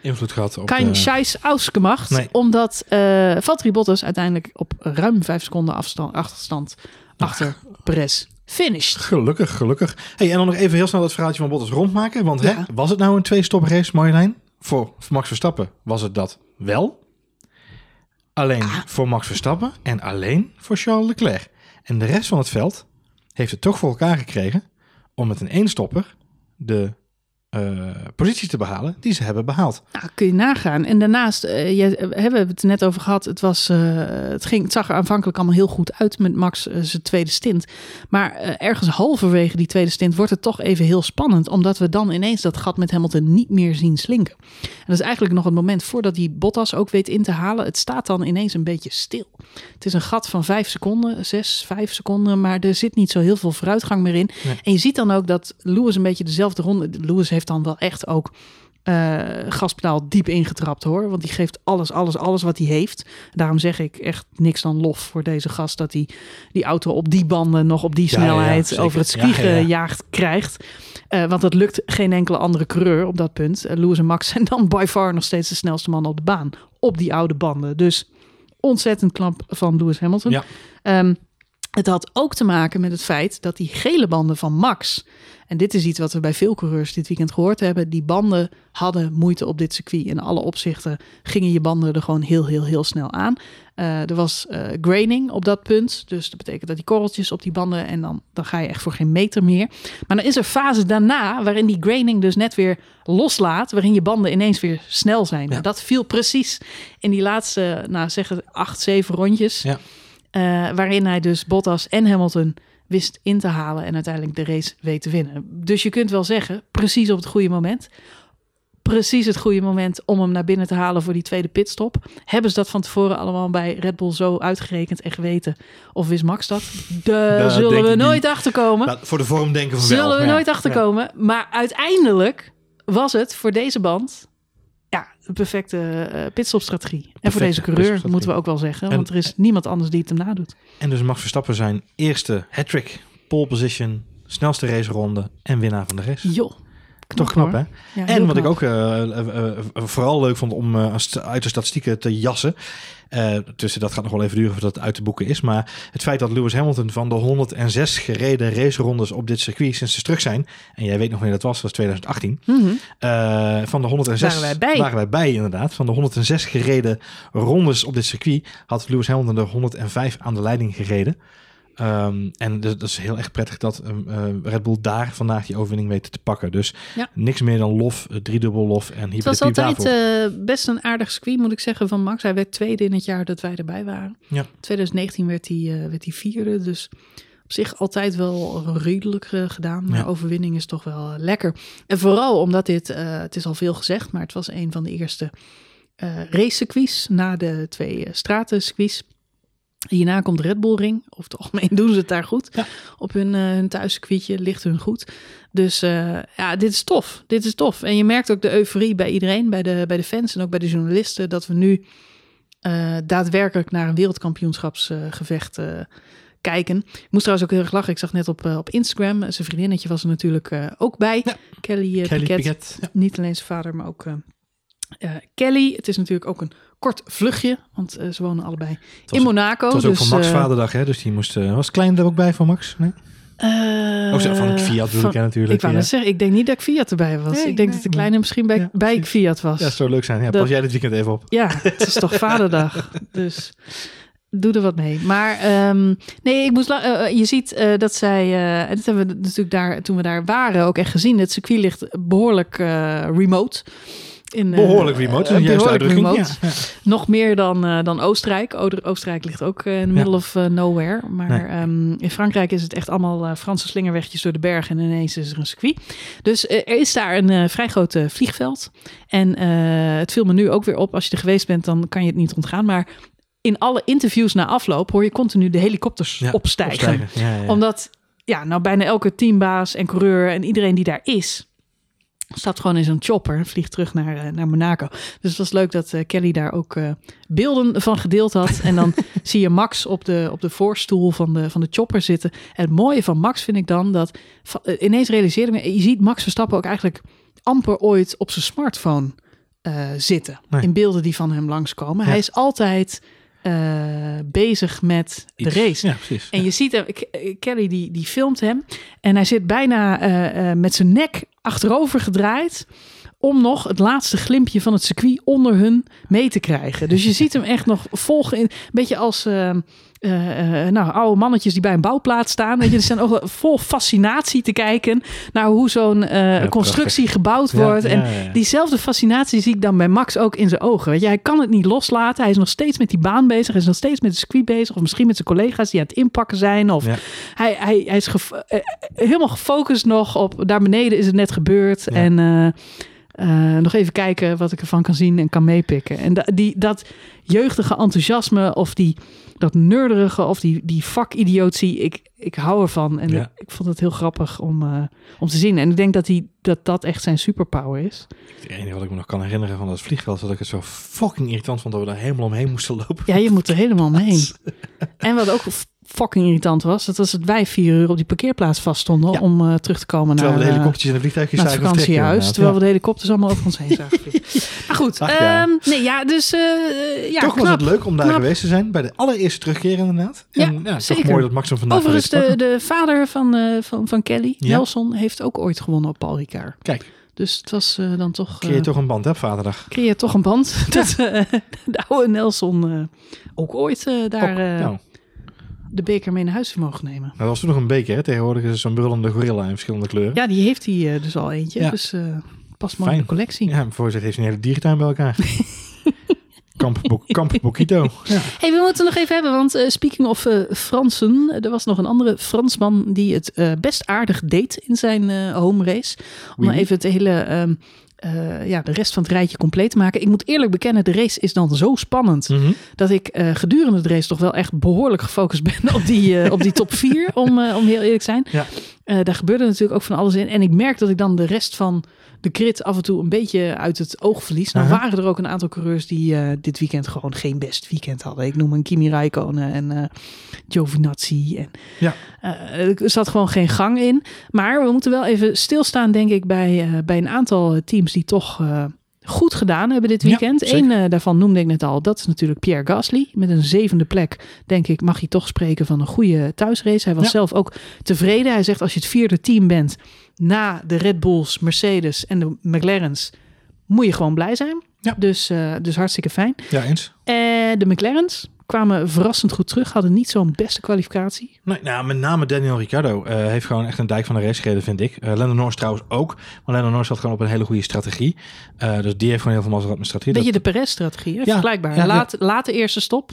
B: Invloed gehad op...
A: kein
B: eh,
A: scheiß ausgemacht.
B: Nee.
A: Omdat eh Valtteri Bottas uiteindelijk op ruim vijf seconden afstand, achterstand achter Perez finished.
B: Gelukkig, gelukkig. Hey, en dan nog even heel snel dat verhaaltje van Bottas rondmaken. Want hè,
A: Ja.
B: was het nou een twee-stop race, Marjolein? Voor, voor Max Verstappen was het dat wel. Alleen
A: Ah.
B: voor Max Verstappen en alleen voor Charles Leclerc. En de rest van het veld heeft het toch voor elkaar gekregen om met een eenstopper de eh, positie te behalen die ze hebben behaald.
A: Nou, kun je nagaan. En daarnaast, je, we hebben het net over gehad. Het, was, het, ging, het zag er aanvankelijk allemaal heel goed uit met Max zijn tweede stint. Maar ergens halverwege die tweede stint wordt het toch even heel spannend. Omdat we dan ineens dat gat met Hamilton niet meer zien slinken. En dat is eigenlijk nog het moment voordat die Bottas ook weet in te halen. Het staat dan ineens een beetje stil. Het is een gat van vijf seconden, zes, vijf seconden. Maar er zit niet zo heel veel vooruitgang meer in.
B: Nee.
A: En je ziet dan ook dat Lewis een beetje dezelfde ronde... Lewis heeft dan wel echt ook eh gaspedaal diep ingetrapt hoor. Want die geeft alles, alles, alles wat hij heeft. Daarom zeg ik echt niks dan lof voor deze gast. Dat hij die auto op die banden nog op die
B: Ja, ja, ja,
A: snelheid over het circuit
B: Ja, ja, ja.
A: gejaagd krijgt. Eh, want dat lukt geen enkele andere coureur op dat punt. Eh, Lewis en Max zijn dan by far nog steeds de snelste mannen op de baan. Op die oude banden. Dus ontzettend knap van Lewis Hamilton.
B: Ja.
A: Ehm, het had ook te maken met het feit dat die gele banden van Max. En dit is iets wat we bij veel coureurs dit weekend gehoord hebben. Die banden hadden moeite op dit circuit. In alle opzichten gingen je banden er gewoon heel, heel, heel snel aan. Eh, er was eh, graining op dat punt. Dus dat betekent dat die korreltjes op die banden. En dan, dan ga je echt voor geen meter meer. Maar dan is er fase daarna waarin die graining dus net weer loslaat. Waarin je banden ineens weer snel zijn. Dat viel precies in die laatste, nou zeggen acht, zeven rondjes.
B: Ja.
A: Eh, waarin hij dus Bottas en Hamilton wist in te halen en uiteindelijk de race weet te winnen. Dus je kunt wel zeggen, precies op het goede moment. Precies het goede moment om hem naar binnen te halen voor die tweede pitstop. Hebben ze dat van tevoren allemaal bij Red Bull zo uitgerekend en geweten? Of wist Max dat? Daar zullen we nooit
B: niet.
A: achterkomen.
B: Nou, voor de vorm denken van wel.
A: Zullen we
B: ja.
A: nooit achterkomen. Maar uiteindelijk was het voor deze band ja, de perfecte eh, pitstopstrategie. En voor deze coureur moeten we ook wel zeggen.
B: En-
A: want er is niemand anders die het hem nadoet.
B: En dus Max Verstappen zijn eerste hat-trick, pole position, snelste raceronde en winnaar van de race.
A: Joh.
B: Toch knap,
A: hoor.
B: hè?
A: Ja,
B: En wat ik ook eh, eh, eh, vooral leuk vond om uit de statistieken te jassen. tussen dat gaat nog wel even duren voordat het uit te boeken is. Maar het feit dat Lewis Hamilton van de 106 gereden racerondes op dit circuit sinds ze terug zijn. En jij weet nog wanneer dat was, dat was 2018.
A: Mhm.
B: Eh, van de 106
A: Waren wij bij.
B: waren wij bij, inderdaad. Van de 106 gereden rondes op dit circuit had Lewis Hamilton er 105 aan de leiding gereden. Ehm, en dus, dat is heel erg prettig dat ehm, eh, Red Bull daar vandaag die overwinning weet te pakken. Dus
A: Ja.
B: niks meer dan lof, eh, driedubbel lof en
A: Het
B: hyper
A: was altijd eh, best een aardig circuit, moet ik zeggen, van Max. Hij werd tweede in het jaar dat wij erbij waren.
B: Ja.
A: 2019 werd hij, werd hij vierde, dus op zich altijd wel redelijk gedaan. Maar
B: Ja.
A: overwinning is toch wel lekker. En vooral omdat dit, het is al veel gezegd, maar het was een van de eerste racecircuits na de twee eh, stratencircuits. Hierna komt Red Bull Ring. Over het algemeen doen ze het daar goed.
B: Ja.
A: Op hun, eh hun thuiscircuitje ligt hun goed. Dus eh, ja, dit is tof. Dit is tof. En je merkt ook de euforie bij iedereen, bij de, bij de fans en ook bij de journalisten, dat we nu eh, daadwerkelijk naar een wereldkampioenschapsgevecht kijken. Ik moest trouwens ook heel erg lachen. Ik zag net op, op Instagram, zijn vriendinnetje was er natuurlijk ook bij.
B: Ja.
A: Kelly,
B: Kelly
A: Piquet.
B: Piquet. Ja.
A: Niet alleen zijn vader, maar ook Kelly. Het is natuurlijk ook een kort vluchtje, want eh, ze wonen allebei in Monaco.
B: het was ook
A: dus,
B: van Max
A: eh,
B: vaderdag, hè? Dus die moest... eh, was Klein er ook bij van Max? Nee? Oh, zo, van Fiat bedoel ik hè, natuurlijk.
A: Ik wou
B: ja.
A: net zeggen, ik denk niet dat ik Fiat erbij was.
B: Nee,
A: ik denk
B: nee,
A: dat de kleine misschien bij,
B: Ja,
A: bij. Fiat was.
B: Ja, het zou leuk zijn. Ja,
A: Dat-
B: pas jij dit weekend even op.
A: Ja, het is toch vaderdag. Dus doe er wat mee. Maar ehm, nee, ik moest. je ziet dat zij. en dat hebben we natuurlijk daar toen we daar waren ook echt gezien. Het circuit ligt behoorlijk eh, remote. In, eh,
B: Behoorlijk remote, is
A: eh,
B: uitdrukking. Ja.
A: Nog meer dan, eh, dan Oostenrijk. Oostenrijk ligt ook in the middle of nowhere. Maar
B: Nee.
A: ehm, in Frankrijk is het echt allemaal Franse slingerwegjes door de bergen. En ineens is er een circuit. Dus er is daar een vrij groot vliegveld. En het viel me nu ook weer op. Als je er geweest bent, dan kan je het niet ontgaan. Maar in alle interviews na afloop hoor je continu de helikopters
B: Ja,
A: opstijgen.
B: opstijgen. Ja, ja.
A: Omdat ja, nou bijna elke teambaas en coureur en iedereen die daar is, staat gewoon in zo'n chopper en vliegt terug naar, eh, naar Monaco. Dus het was leuk dat eh, Kelly daar ook eh, beelden van gedeeld had. En dan zie je Max op de, op de voorstoel van de, van de chopper zitten. En het mooie van Max vind ik dan dat ineens realiseerde me, je ziet Max Verstappen ook eigenlijk amper ooit op zijn smartphone zitten.
B: Nee.
A: In beelden die van hem langskomen.
B: Ja.
A: Hij is altijd eh, bezig met
B: Iets.
A: de race.
B: Ja, precies.
A: En je ziet hem, K- Kelly die, die filmt hem. En hij zit bijna eh, eh, met zijn nek achterover gedraaid. Om nog het laatste glimpje van het circuit onder hun mee te krijgen. Dus je ziet hem echt nog volgen. In, een beetje als eh, eh, eh, nou, oude mannetjes die bij een bouwplaats staan. Weet je, die staan ook vol fascinatie te kijken naar hoe zo'n constructie gebouwd wordt. En
B: ja, ja, ja.
A: Diezelfde fascinatie zie ik dan bij Max ook in zijn ogen. Weet je, hij kan het niet loslaten. Hij is nog steeds met die baan bezig. Hij is nog steeds met het circuit bezig. Of misschien met zijn collega's die aan het inpakken zijn. Of hij, hij, hij is helemaal gefocust nog op... Daar beneden is het net gebeurd. En eh, nog even kijken wat ik ervan kan zien en kan meepikken. En da- die, dat jeugdige enthousiasme of die, dat nerderige of die, die vakidiotie... Ik, ik hou ervan. En
B: Ja.
A: ik, ik vond het heel grappig om, eh, om te zien. En ik denk dat, hij, dat dat echt zijn superpower is.
B: Het enige wat ik me nog kan herinneren van dat vliegveld... is dat ik het zo fucking irritant vond dat we daar helemaal omheen moesten lopen.
A: Ja, je moet er helemaal omheen. En wat ook fucking irritant was, dat was dat wij vier uur op die parkeerplaats vaststonden
B: Ja.
A: om eh, terug te komen
B: Terwijl
A: naar,
B: we de
A: eh,
B: helikoptertjes en de vliegtuigjes
A: naar het
B: zagen
A: vakantiehuis. Terwijl we
B: Ja.
A: de helikopters allemaal over ons heen zagen. Maar goed,
B: Ach ja.
A: ehm, nee, ja, dus eh, ja,
B: toch was het leuk om daar
A: knap.
B: geweest te zijn. Bij de allereerste terugkeer inderdaad.
A: Ja,
B: en, ja, toch
A: zeker.
B: mooi dat Max hem vandaag
A: Overigens, de, de vader van, eh, van, van Kelly,
B: Ja.
A: Nelson, heeft ook ooit gewonnen op Paul Ricard.
B: Kijk,
A: Dus het was eh, dan toch...
B: creëer je
A: eh,
B: toch een band, hè, vaderdag.
A: creëer toch een band. Dat eh, de oude Nelson eh, ook ooit eh, daar
B: Ook,
A: eh,
B: nou,
A: de beker mee naar huis mogen nemen.
B: dat was toen nog een beker, hè. Tegenwoordig is het zo'n brullende gorilla in verschillende kleuren.
A: Ja, die heeft hij eh, dus al eentje.
B: Ja.
A: Dus eh past mooi in de collectie.
B: Ja, voor zich heeft hij een hele dierentuin bij elkaar. Kamp, Bo Kamp Bokito. Ja.
A: Hey, we moeten het nog even hebben, want eh, speaking of Fransen, er was nog een andere Fransman die het best aardig deed in zijn home race. Om
B: Oui.
A: even het hele, ehm, eh, ja, de rest van het rijtje compleet te maken. Ik moet eerlijk bekennen, de race is dan zo spannend
B: Mhm.
A: dat ik eh, gedurende de race toch wel echt behoorlijk gefocust ben op die, eh, op die top 4, om, om heel eerlijk te zijn.
B: Ja.
A: Eh, daar gebeurde natuurlijk ook van alles in. En ik merk dat ik dan de rest van de grid af en toe een beetje uit het oog verlies. Nou waren er ook een aantal coureurs die eh, dit weekend gewoon geen best weekend hadden. Ik noem een Kimi Räikkönen en eh Giovinazzi. En,
B: Ja.
A: er zat gewoon geen gang in. Maar we moeten wel even stilstaan, denk ik, bij, bij een aantal teams die toch... eh, Goed gedaan hebben dit
B: Ja,
A: weekend.
B: zeker.
A: Eén eh, daarvan noemde ik net al. Dat is natuurlijk Pierre Gasly. Met een zevende plek, denk ik, mag je toch spreken van een goede thuisrace. Hij was
B: Ja.
A: zelf ook tevreden. Hij zegt als je het vierde team bent na de Red Bulls, Mercedes en de McLaren's, moet je gewoon blij zijn.
B: Ja.
A: Dus, eh, dus hartstikke fijn.
B: ja, eens.
A: En de McLaren's kwamen verrassend goed terug. Hadden niet zo'n beste kwalificatie.
B: Nee, nou, met name Daniel Ricciardo eh, heeft gewoon echt een dijk van de race gereden, vind ik. Uh, Lando Norris trouwens ook. Maar Lando Norris had gewoon op een hele goede strategie. Eh, dus die heeft gewoon heel veel mazzel gehad met strategie.
A: Beetje
B: Dat-
A: de Perez-strategie?
B: Ja,
A: vergelijkbaar.
B: ja, ja.
A: Laat, Late eerste stop.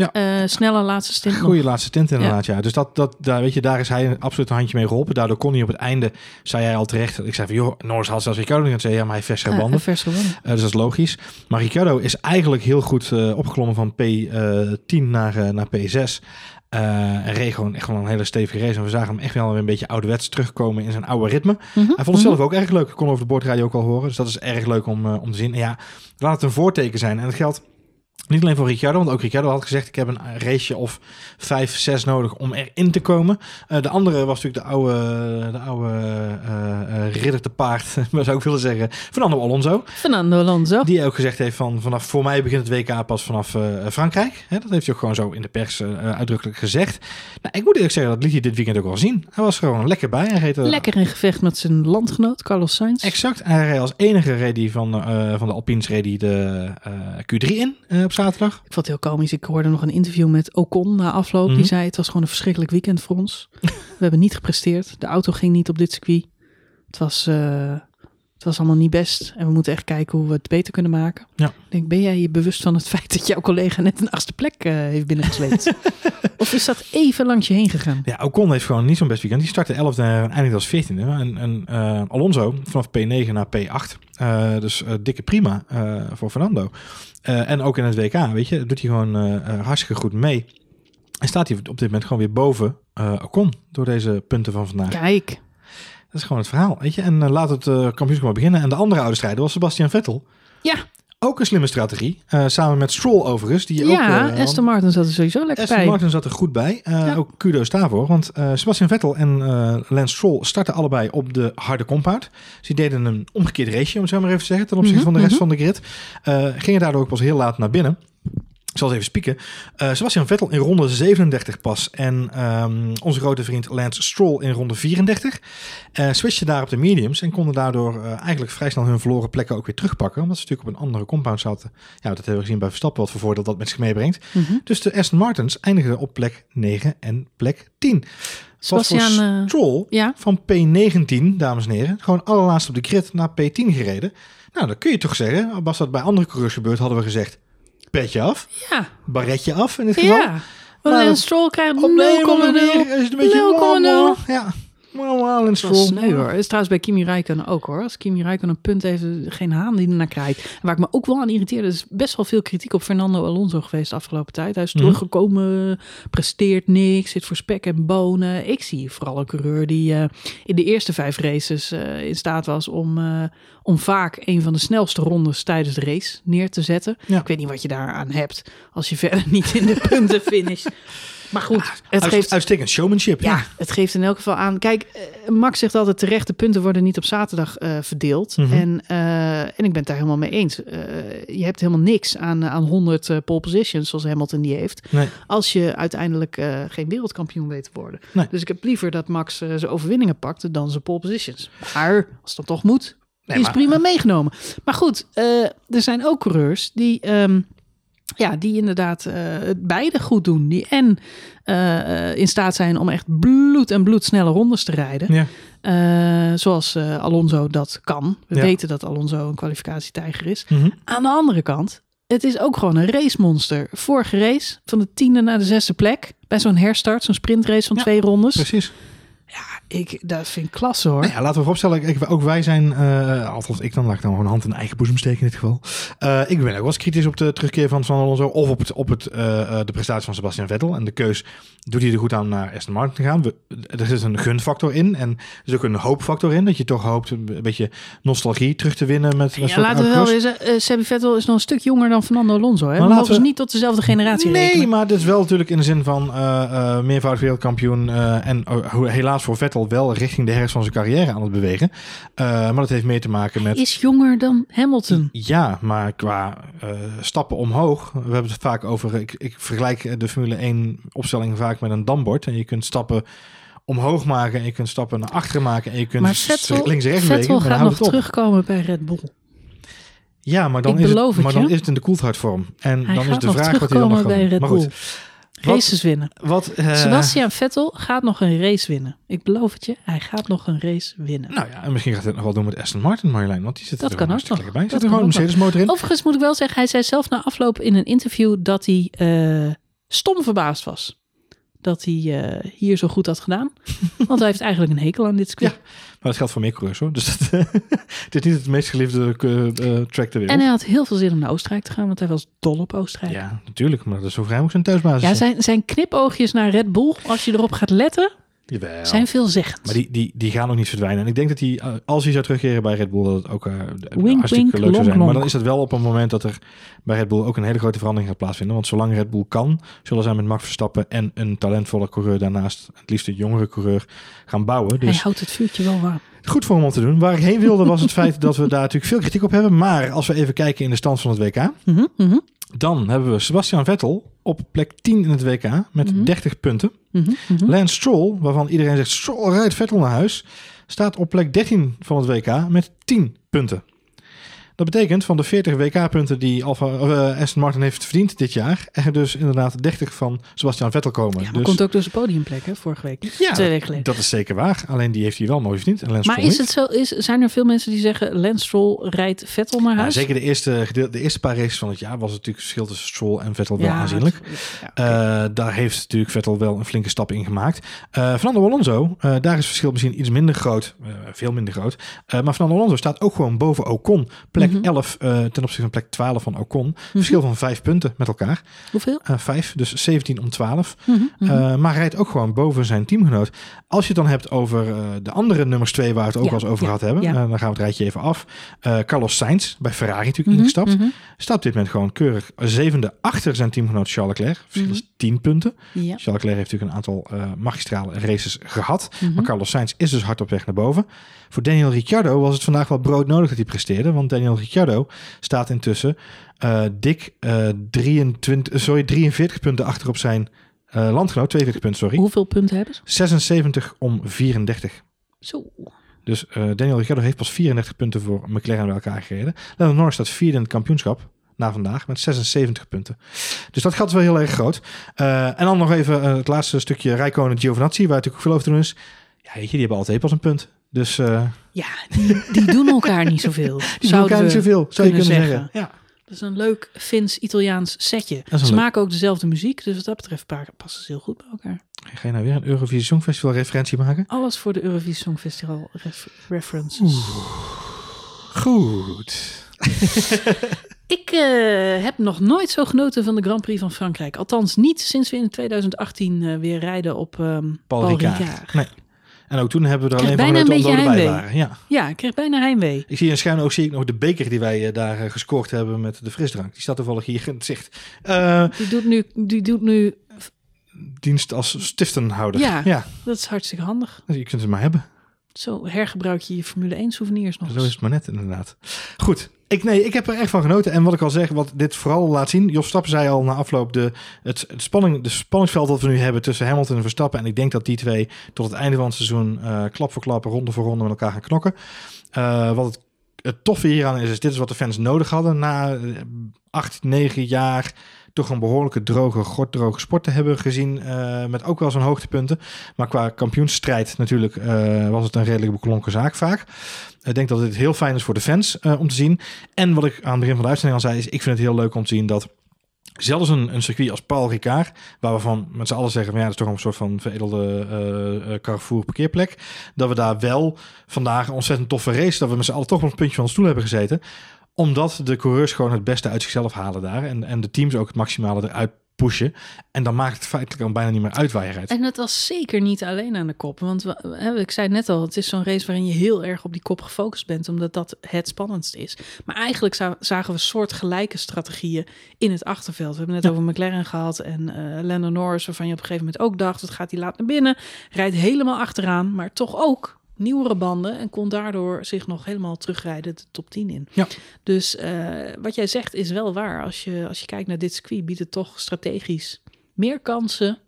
B: Ja.
A: Eh, snelle laatste stint nog.
B: Goede laatste stint inderdaad, ja. Dus dat, dat, daar, weet je, daar is hij absoluut een handje mee geholpen. Daardoor kon hij op het einde, zei hij al terecht. Ik zei van, joh, Norris had zelfs Ricciardo niet. Zei, ja, maar hij heeft versere
A: Eh,
B: banden.
A: vers gewonnen.
B: Eh, dus dat is logisch. Maar Ricciardo is eigenlijk heel goed eh, opgeklommen van P10 naar, naar P6. Eh en reed gewoon echt wel een hele stevige race. En we zagen hem echt wel weer een beetje ouderwets terugkomen in zijn oude ritme.
A: Mhm,
B: Hij vond het zelf ook erg leuk. Ik kon over de boordradio ook al horen. Dus dat is erg leuk om, om te zien. En ja, laat het een voorteken zijn. En dat geldt niet alleen voor Ricciardo. Want ook Ricciardo had gezegd... ik heb een raceje of vijf, zes nodig om erin te komen. Eh, de andere was natuurlijk de oude, de oude eh, eh, ridder te paard. maar zou ik willen zeggen. Fernando Alonso.
A: Fernando Alonso.
B: Die ook gezegd heeft van... vanaf voor mij begint het WK pas vanaf Frankrijk. Hè, dat heeft hij ook gewoon zo in de pers uitdrukkelijk gezegd. Nou, ik moet eerlijk zeggen, dat liet hij dit weekend ook wel zien. Hij was gewoon lekker bij. Hij reed er-
A: Lekker in gevecht met zijn landgenoot Carlos Sainz.
B: Exact. Hij reed als enige reed van, van de Alpines reed de eh, Q3 in op zaterdag.
A: Ik vond het heel komisch. Ik hoorde nog een interview met Ocon na afloop.
B: Mhm.
A: Die zei het was gewoon een verschrikkelijk weekend voor ons. We hebben niet gepresteerd. De auto ging niet op dit circuit. Het was, eh, Het was allemaal niet best en we moeten echt kijken hoe we het beter kunnen maken.
B: Ja.
A: Ik denk, ben jij je bewust van het feit dat jouw collega net een achtste plek eh, heeft binnengesleept? of is dat even langs je heen gegaan?
B: Ja, Ocon heeft gewoon niet zo'n best weekend. Die startte 11e en eindigde als 14e. En, en eh, Alonso vanaf P9 naar P8. Eh, dus dikke prima voor Fernando. En ook in het WK, weet je, doet hij gewoon hartstikke goed mee. En staat hij op dit moment gewoon weer boven Ocon door deze punten van vandaag.
A: Kijk,
B: Dat is gewoon het verhaal, weet je. En eh, laat het eh kampioenschap maar beginnen. En de andere oude strijder was Sebastian Vettel.
A: ja,
B: Ook een slimme strategie. Eh, samen met Stroll overigens. Die
A: ja
B: ook, eh,
A: Aston Martin zat er sowieso lekker
B: Aston
A: bij.
B: Martin zat er goed bij. Eh,
A: Ja.
B: Ook kudo's daarvoor. Want Sebastian Vettel en Lance Stroll starten allebei op de harde compound. Dus die deden een omgekeerd race, om het zo maar even te zeggen, ten opzichte
A: Mhm,
B: van de rest
A: mhm.
B: van de grid. Gingen daardoor ook pas heel laat naar binnen. Zal eens even spieken. Eh, Sebastian Vettel in ronde 37 pas. En ehm, onze grote vriend Lance Stroll in ronde 34. Eh switchten daar op de mediums. En konden daardoor eh, eigenlijk vrij snel hun verloren plekken ook weer terugpakken. Omdat ze natuurlijk op een andere compound zaten. Ja, dat hebben we gezien bij Verstappen. Wat voor voordeel dat met zich meebrengt.
A: Mhm.
B: Dus de Aston Martins eindigden op plek 9 en plek 10. Wat voor
A: Sebastian, eh,
B: Stroll
A: ja,
B: van P19, dames en heren, gewoon allerlaatst op de grid naar P10 gereden. Nou, dan kun je toch zeggen, was dat bij andere coureurs gebeurd, hadden we gezegd, petje af,
A: ja,
B: barretje af in dit geval.
A: ja. Want
B: Maar
A: een Stroll krijgt 0,0.
B: Op de een of andere manier is het een beetje
A: 0,0.
B: wauw, wauw. Ja, wauw, en Stroll.
A: sneu hoor. Het is trouwens bij Kimi Räikkönen ook hoor. Als Kimi Räikkönen een punt heeft, geen haan die ernaar krijgt. En waar ik me ook wel aan irriteerde, er is best wel veel kritiek op Fernando Alonso geweest de afgelopen tijd. Hij is
B: Mhm.
A: teruggekomen, presteert niks, zit voor spek en bonen. Ik zie vooral een coureur die eh, in de eerste vijf races eh, in staat was om, eh, om vaak een van de snelste rondes tijdens de race neer te zetten.
B: Ja.
A: Ik weet niet wat je daaraan hebt als je verder niet in de punten finish. Maar goed, het
B: Uit-
A: geeft
B: Uitstekend showmanship.
A: ja, het geeft in elk geval aan. Kijk, eh, Max zegt altijd terecht, de punten worden niet op zaterdag eh, verdeeld.
B: Mhm.
A: en, eh, en ik ben het daar helemaal mee eens. Je hebt helemaal niks aan, aan 100 eh, pole positions, zoals Hamilton die heeft.
B: Nee.
A: Als je uiteindelijk geen wereldkampioen weet te worden.
B: Nee.
A: Dus ik heb liever dat Max zijn overwinningen pakt dan zijn pole positions. Maar als dat toch moet,
B: Nee,
A: is
B: maar-
A: prima meegenomen. Maar goed, eh, er zijn ook coureurs die, ehm, ja, die inderdaad eh, het beide goed doen. Die en eh, in staat zijn om echt bloed en bloed snelle rondes te rijden.
B: Ja.
A: Zoals Alonso dat kan. We
B: Ja.
A: weten dat Alonso een kwalificatietijger is.
B: Mhm.
A: Aan de andere kant, het is ook gewoon een racemonster. Vorige race, van de tiende naar de zesde plek. Bij zo'n herstart, zo'n sprintrace van
B: Ja,
A: twee rondes.
B: Precies.
A: Ik, dat vind ik klasse hoor.
B: Nou ja, laten we vooropstellen, ik, ook wij zijn, eh althans ik dan, laat ik dan gewoon een hand in eigen boezem steken in dit geval. Eh, ik ben ook wel eens kritisch op de terugkeer van Van Alonso of op, het, op het, eh, de prestatie van Sebastian Vettel. En de keus, doet hij er goed aan naar Aston Martin te gaan? We, er zit een gunfactor in en er is ook een hoopfactor in, dat je toch hoopt een beetje nostalgie terug te winnen met, met
A: Ja, laten we wel uh, Sebi Vettel is nog een stuk jonger dan Fernando Alonso. Hè?
B: Maar
A: We mogen
B: we-
A: niet tot dezelfde generatie
B: Nee,
A: rekenen.
B: maar dit is wel natuurlijk in de zin van meervoudig wereldkampioen en hoe- helaas voor Vettel wel richting de herfst van zijn carrière aan het bewegen. Eh, maar dat heeft meer te maken met...
A: Is jonger dan Hamilton.
B: Ja, maar qua eh, stappen omhoog, we hebben het vaak over, ik, ik vergelijk de Formule 1 opstelling vaak met een dambord. En je kunt stappen omhoog maken en je kunt stappen naar achteren maken en je kunt
A: Maar Vettel,
B: links rechts
A: Vettel gaat nog terugkomen bij Red Bull.
B: Ja, maar dan,
A: Ik
B: is het, maar
A: je.
B: dan is het in de koelhardvorm. En
A: Hij
B: dan is
A: gaat
B: de vraag wat hij dan nog.
A: Red
B: Maar goed,
A: Races winnen.
B: wat... eh,
A: Sebastian Vettel gaat nog een race winnen. Ik beloof het je, hij gaat nog een race winnen.
B: Nou ja, en misschien gaat hij het nog wel doen met Aston Martin, Marjolein. Want die zit
A: Dat
B: er
A: kan ook nog.
B: lekker bij.
A: Dat
B: Zit er gewoon een
A: kan ook
B: Mercedes motor in.
A: Overigens moet ik wel zeggen, hij zei zelf na afloop in een interview dat hij eh, stom verbaasd was. Dat hij eh, hier zo goed had gedaan. Want hij heeft eigenlijk een hekel aan dit circuit.
B: Ja, dat geldt voor meer coureurs hoor. Dus dat, het is niet het meest geliefde eh, eh, track ter wereld.
A: En hij had heel veel zin om naar Oostenrijk te gaan, want hij was dol op Oostenrijk. Ja,
B: Ja, natuurlijk. Maar dat is zo vrij ook zijn thuisbasis.
A: zijn, zijn knipoogjes naar Red Bull, als je erop gaat letten,
B: Jawel.
A: zijn veelzeggend.
B: Maar die, die, die gaan ook niet verdwijnen. En ik denk dat hij, eh, als hij zou terugkeren bij Red Bull, dat het ook eh,
A: Wink,
B: hartstikke
A: wink,
B: leuk zou zijn. Maar dan is het wel op een moment dat er bij Red Bull ook een hele grote verandering gaat plaatsvinden. Want zolang Red Bull kan, zullen zij met Max Verstappen en een talentvolle coureur daarnaast, het liefst een jongere coureur, gaan bouwen.
A: hij
B: Dus
A: houdt het vuurtje wel warm.
B: goed voor hem om te doen. Waar ik heen wilde was het feit dat we daar natuurlijk veel kritiek op hebben. Maar als we even kijken in de stand van het WK,
A: Mhm, mhm,
B: dan hebben we Sebastian Vettel op plek 10 in het WK met
A: Mhm.
B: 30 punten.
A: mhm, mhm.
B: Lance Stroll, waarvan iedereen zegt Stroll rijdt Vettel naar huis, staat op plek 13 van het WK met 10 punten. Dat betekent van de 40 WK-punten die Alfa, uh, Aston Martin heeft verdiend dit jaar, er dus inderdaad 30 van Sebastian Vettel komen.
A: Ja, maar
B: dus,
A: komt ook door zijn podiumplek, hè, vorige week.
B: Ja,
A: Twee weken geleden.
B: dat is zeker waar. Alleen die heeft hij wel mooi verdiend. En Lance
A: Maar
B: Stroll
A: is het zo, is, zijn er veel mensen die zeggen, Lance Stroll rijdt Vettel naar
B: Ja,
A: huis?
B: zeker de eerste, gedeel- de eerste paar races van het jaar was het natuurlijk het verschil tussen Stroll en Vettel wel aanzienlijk. Eh, daar heeft natuurlijk Vettel wel een flinke stap in gemaakt. Eh Fernando Alonso, eh, daar is het verschil misschien iets minder groot. eh, veel minder groot. Eh, maar Fernando Alonso staat ook gewoon boven Ocon. Plek
A: Mhm.
B: 11 eh, ten opzichte van plek 12 van Ocon. Verschil van vijf punten met elkaar.
A: Hoeveel?
B: Eh, vijf, dus 17 om 12.
A: Mhm, mhm.
B: Eh, maar rijdt ook gewoon boven zijn teamgenoot. Als je het dan hebt over de andere nummers twee waar we het ook
A: Ja,
B: al eens over
A: ja,
B: gehad hebben.
A: ja.
B: dan gaan we het rijtje even af. Carlos Sainz, bij Ferrari natuurlijk
A: Mhm,
B: ingestapt.
A: mhm.
B: Staat op dit moment gewoon keurig zevende achter zijn teamgenoot Charles Leclerc. Verschil is 10 punten. Charles Leclerc heeft natuurlijk een aantal magistrale races gehad.
A: Mhm.
B: Maar Carlos Sainz is dus hard op weg naar boven. Voor Daniel Ricciardo was het vandaag wel broodnodig dat hij presteerde. Want Daniel Ricciardo staat intussen eh, dik eh 23, eh, sorry, 43 punten achter op zijn eh, landgenoot. 42 punten, sorry.
A: Hoeveel punten hebben ze?
B: 76 om 34.
A: Zo.
B: Dus Daniel Ricciardo heeft pas 34 punten voor McLaren bij elkaar gereden. Lando Norris staat vierde in het kampioenschap na vandaag met 76 punten. Dus dat is wel heel erg groot. En dan nog even het laatste stukje Rijkonen Giovinazzi, waar natuurlijk ook veel over te doen is. Ja, weet je, die hebben altijd pas een punt. Dus eh
A: Ja, die, die doen elkaar niet zoveel.
B: die doen
A: zouden
B: elkaar niet zoveel, zou je
A: kunnen zeggen.
B: zeggen. Ja.
A: Dat is een leuk Fins-Italiaans setje. Ze
B: leuk-
A: maken ook dezelfde muziek, dus wat dat betreft pa- passen ze heel goed bij elkaar.
B: Ga je nou weer een Eurovisie Songfestival referentie maken?
A: Alles voor de Eurovisie Songfestival ref- references.
B: Goed.
A: Ik eh, heb nog nooit zo genoten van de Grand Prix van Frankrijk. Althans niet sinds we in 2018 eh, weer rijden op ehm
B: Paul,
A: Paul
B: Ricard.
A: Ricard.
B: Nee. En ook toen hebben we er alleen van genoten
A: een beetje heimwee.
B: waren. Ja.
A: Ja, ik kreeg bijna heimwee.
B: Ik zie in schuin ook zie ik nog de beker die wij eh, daar eh, gescoord hebben met de frisdrank. Die staat toevallig hier in het zicht. Eh,
A: Die doet nu, die doet nu
B: dienst als stiftenhouder.
A: Ja.
B: ja,
A: dat is hartstikke handig.
B: je kunt het maar hebben.
A: Zo hergebruik je je Formule 1 souvenirs nog
B: Zo is het maar net inderdaad. Goed, ik, nee, ik heb er echt van genoten. En wat ik al zeg, wat dit vooral laat zien. Jos Stappen zei al na afloop de, het, het spanning, de spanningsveld dat we nu hebben tussen Hamilton en Verstappen. En ik denk dat die twee tot het einde van het seizoen eh, klap voor klap, ronde voor ronde met elkaar gaan knokken. Eh, wat het, het toffe hieraan is, is dit is wat de fans nodig hadden na eh, acht, negen jaar toch een behoorlijke droge, gorddroge sport te hebben gezien. eh, met ook wel zijn hoogtepunten. Maar qua kampioensstrijd natuurlijk eh, was het een redelijk beklonken zaak vaak. Ik denk dat het heel fijn is voor de fans eh, om te zien. En wat ik aan het begin van de uitzending al zei, is ik vind het heel leuk om te zien dat zelfs een, een circuit als Paul Ricard, waar we van met z'n allen zeggen, van, ja, dat is toch een soort van veredelde eh, Carrefour parkeerplek, dat we daar wel vandaag een ontzettend toffe race, dat we met z'n allen toch op een puntje van de stoel hebben gezeten, omdat de coureurs gewoon het beste uit zichzelf halen daar en, en de teams ook het maximale eruit pushen. En dan maakt het feitelijk al bijna niet meer uit waar je rijdt.
A: En het was zeker niet alleen aan de kop. Want we, ik zei net al, het is zo'n race waarin je heel erg op die kop gefocust bent, omdat dat het spannendst is. Maar eigenlijk za- zagen we soortgelijke strategieën in het achterveld. We hebben het net over McLaren gehad en eh Lando Norris, waarvan je op een gegeven moment ook dacht, het gaat hij laat naar binnen, rijdt helemaal achteraan, maar toch ook nieuwere banden en kon daardoor zich nog helemaal terugrijden de top 10 in.
B: Ja.
A: Dus eh, wat jij zegt is wel waar. Als je, als je kijkt naar dit circuit, biedt het toch strategisch meer kansen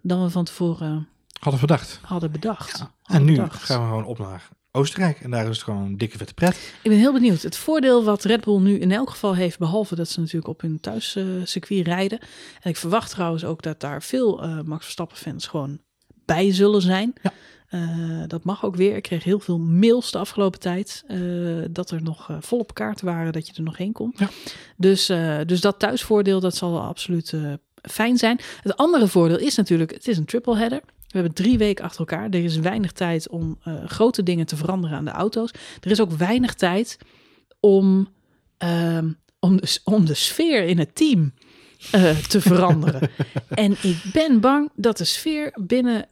A: dan we van tevoren
B: Hadden verdacht.
A: hadden bedacht.
B: En
A: Hadden
B: nu
A: bedacht.
B: gaan we gewoon op naar Oostenrijk. En daar is het gewoon een dikke vette pret.
A: Ik ben heel benieuwd. Het voordeel wat Red Bull nu in elk geval heeft, behalve dat ze natuurlijk op hun thuiscircuit rijden. En ik verwacht trouwens ook dat daar veel eh, Max Verstappen fans gewoon bij zullen zijn.
B: Ja.
A: Eh, dat mag ook weer. Ik kreeg heel veel mails de afgelopen tijd eh, dat er nog uh, volop kaarten waren dat je er nog heen kon.
B: Ja.
A: Dus, dus dat thuisvoordeel, dat zal absoluut uh, fijn zijn. Het andere voordeel is natuurlijk, het is een triple header. We hebben drie weken achter elkaar. Er is weinig tijd om grote dingen te veranderen aan de auto's. Er is ook weinig tijd om, om, de, om de sfeer in het team te veranderen. en ik ben bang dat de sfeer binnen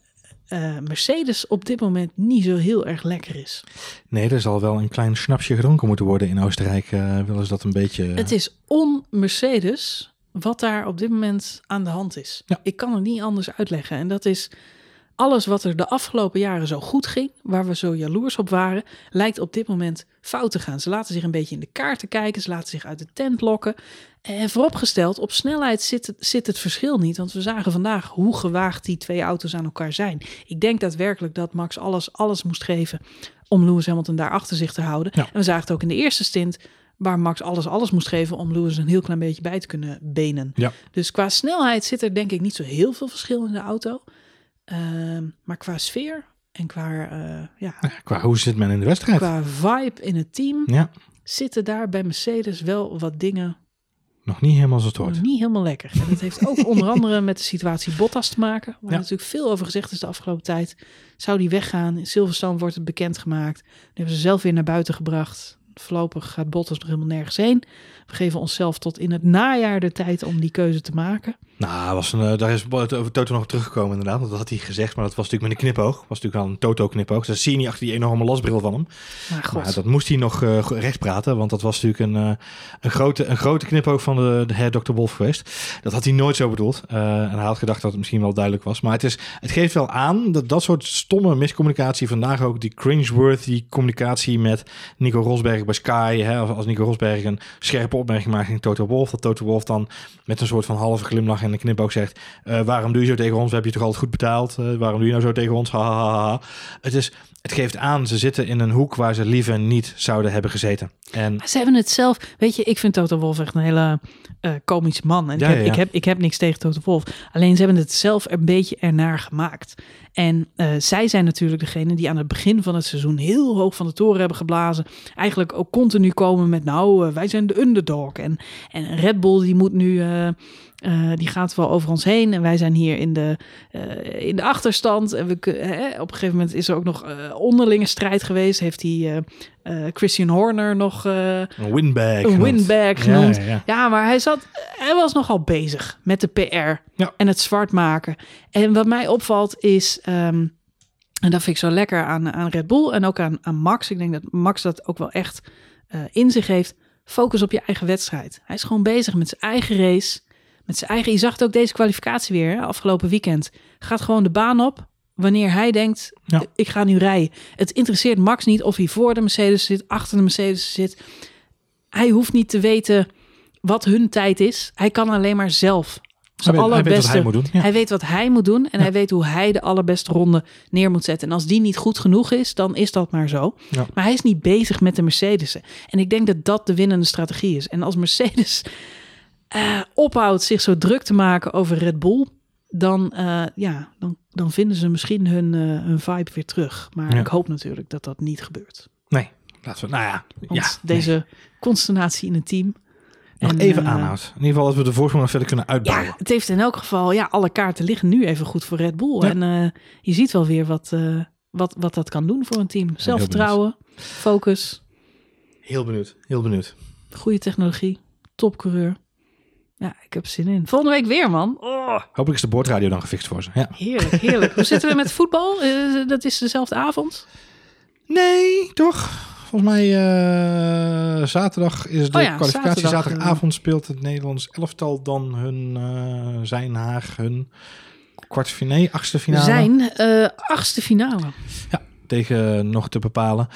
A: uh, Mercedes op dit moment niet zo heel erg lekker is.
B: Nee, er zal wel een klein snapsje gedronken moeten worden in Oostenrijk. Uh, willen ze dat een beetje.
A: Het is on-Mercedes wat daar op dit moment aan de hand is.
B: Ja.
A: Ik kan het niet anders uitleggen. En dat is alles wat er de afgelopen jaren zo goed ging, waar we zo jaloers op waren, lijkt op dit moment fout te gaan. Ze laten zich een beetje in de kaarten kijken, ze laten zich uit de tent lokken. En vooropgesteld, op snelheid zit het, zit het verschil niet, want we zagen vandaag hoe gewaagd die twee auto's aan elkaar zijn. Ik denk daadwerkelijk dat Max alles, alles moest geven om Lewis Hamilton daar achter zich te houden.
B: Ja.
A: En we zagen het ook in de eerste stint, waar Max alles alles moest geven om Lewis een heel klein beetje bij te kunnen benen.
B: Ja.
A: Dus qua snelheid zit er denk ik niet zo heel veel verschil in de auto. Ehm, maar qua sfeer en qua, eh, ja,
B: Ja, Qua hoe zit men in de wedstrijd?
A: qua vibe in het team
B: Ja,
A: zitten daar bij Mercedes wel wat dingen
B: nog niet helemaal het hoort.
A: niet helemaal lekker. En dat heeft ook onder andere met de situatie Bottas te maken. Waar
B: Ja.
A: natuurlijk veel over gezegd is de afgelopen tijd. Zou die weggaan? In Silverstone wordt het bekendgemaakt. Die hebben ze zelf weer naar buiten gebracht. Voorlopig gaat Bottas nog helemaal nergens heen. Geven onszelf tot in het najaar de tijd om die keuze te maken.
B: Nou, was een, eh, daar is Toto nog teruggekomen inderdaad. Dat had hij gezegd, maar dat was natuurlijk met een knipoog. was natuurlijk wel een Toto-knipoog. Dat zie je niet achter die enorme lasbril van hem.
A: Maar god,
B: Maar dat moest hij nog eh, recht praten, want dat was natuurlijk een, eh, een, grote, een grote knipoog van de, de heer Dr. Wolf geweest. Dat had hij nooit zo bedoeld. En hij had gedacht dat het misschien wel duidelijk was. Maar het, is, het geeft wel aan dat dat soort stomme miscommunicatie, vandaag ook die cringeworthy communicatie met Nico Rosberg bij Sky. Hè, als, als Nico Rosberg een scherpe opmerking maakt in Toto Wolf, dat Toto Wolf dan met een soort van halve glimlach en een knipoog zegt: eh, Waarom doe je zo tegen ons? We hebben je toch altijd goed betaald? Eh, waarom doe je nou zo tegen ons? Ha, ha, ha, ha. Het, is, het geeft aan, ze zitten in een hoek waar ze liever niet zouden hebben gezeten. En
A: Maar ze hebben het zelf. Weet je, ik vind Toto Wolf echt een hele eh komische man. En
B: Ja,
A: ik, heb,
B: ja, ja.
A: Ik, heb, ik heb niks tegen Toto Wolf. Alleen ze hebben het zelf een beetje ernaar gemaakt. En eh, zij zijn natuurlijk degene die aan het begin van het seizoen heel hoog van de toren hebben geblazen. Eigenlijk ook continu komen met nou, eh, wij zijn de underdog. En, en Red Bull die moet nu, eh, die gaat wel over ons heen. En wij zijn hier in de, eh, in de achterstand. En we, hè, op een gegeven moment is er ook nog eh, onderlinge strijd geweest. Heeft die eh, eh, Christian Horner nog... eh,
B: een windbag.
A: een windbag genoemd.
B: Ja,
A: Ja,
B: ja, ja.
A: maar hij, zat, hij was nogal bezig met de PR
B: Ja.
A: en het zwart maken. En wat mij opvalt is, ehm, en dat vind ik zo lekker aan, aan Red Bull en ook aan, aan Max. Ik denk dat Max dat ook wel echt eh, in zich heeft. Focus op je eigen wedstrijd. Hij is gewoon bezig met zijn eigen race. Met zijn eigen, je zag het ook deze kwalificatie weer, hè, afgelopen weekend. Gaat gewoon de baan op wanneer hij denkt,
B: Ja.
A: ik ga nu rijden. Het interesseert Max niet of hij voor de Mercedes zit, achter de Mercedes zit. Hij hoeft niet te weten wat hun tijd is. Hij kan alleen maar zelf
B: Hij
A: zijn
B: weet, hij weet wat
A: allerbeste.
B: hij moet doen. Ja.
A: Hij weet wat hij moet doen en hij weet hoe hij de allerbeste ronde neer moet zetten. En als die niet goed genoeg is, dan is dat maar zo. Maar hij is niet bezig met de Mercedes. En ik denk dat dat de winnende strategie is. En als Mercedes eh, ophoudt zich zo druk te maken over Red Bull, dan, eh, ja, dan, dan vinden ze misschien hun, eh, hun vibe weer terug. Maar
B: Ja.
A: ik hoop natuurlijk dat dat niet gebeurt.
B: Nee, laten we, nou ja.
A: Want
B: ja
A: deze consternatie in het team.
B: Nog
A: En,
B: even aanhoudt. In ieder geval dat we de voorsprong nog verder kunnen uitbouwen.
A: Ja, het heeft in elk geval, ja, alle kaarten liggen nu even goed voor Red Bull.
B: Ja.
A: En je ziet wel weer wat, wat, wat dat kan doen voor een team. Zelfvertrouwen, focus,
B: Heel benieuwd. Heel benieuwd.
A: goede technologie, topcoureur. Ja, ik heb zin in. Volgende week weer, man. Oh,
B: Hopelijk is de boordradio dan gefixt voor ze. Ja.
A: heerlijk, heerlijk. Hoe zitten we met voetbal? Eh, dat is dezelfde avond.
B: Nee, toch? Volgens mij eh, zaterdag is de
A: Oh ja,
B: kwalificatie.
A: zaterdag,
B: Zaterdagavond speelt het Nederlands elftal dan hun eh zijn Haag hun kwartfinale, achtste finale
A: Zijn eh, achtste finale.
B: tegen nog te bepalen.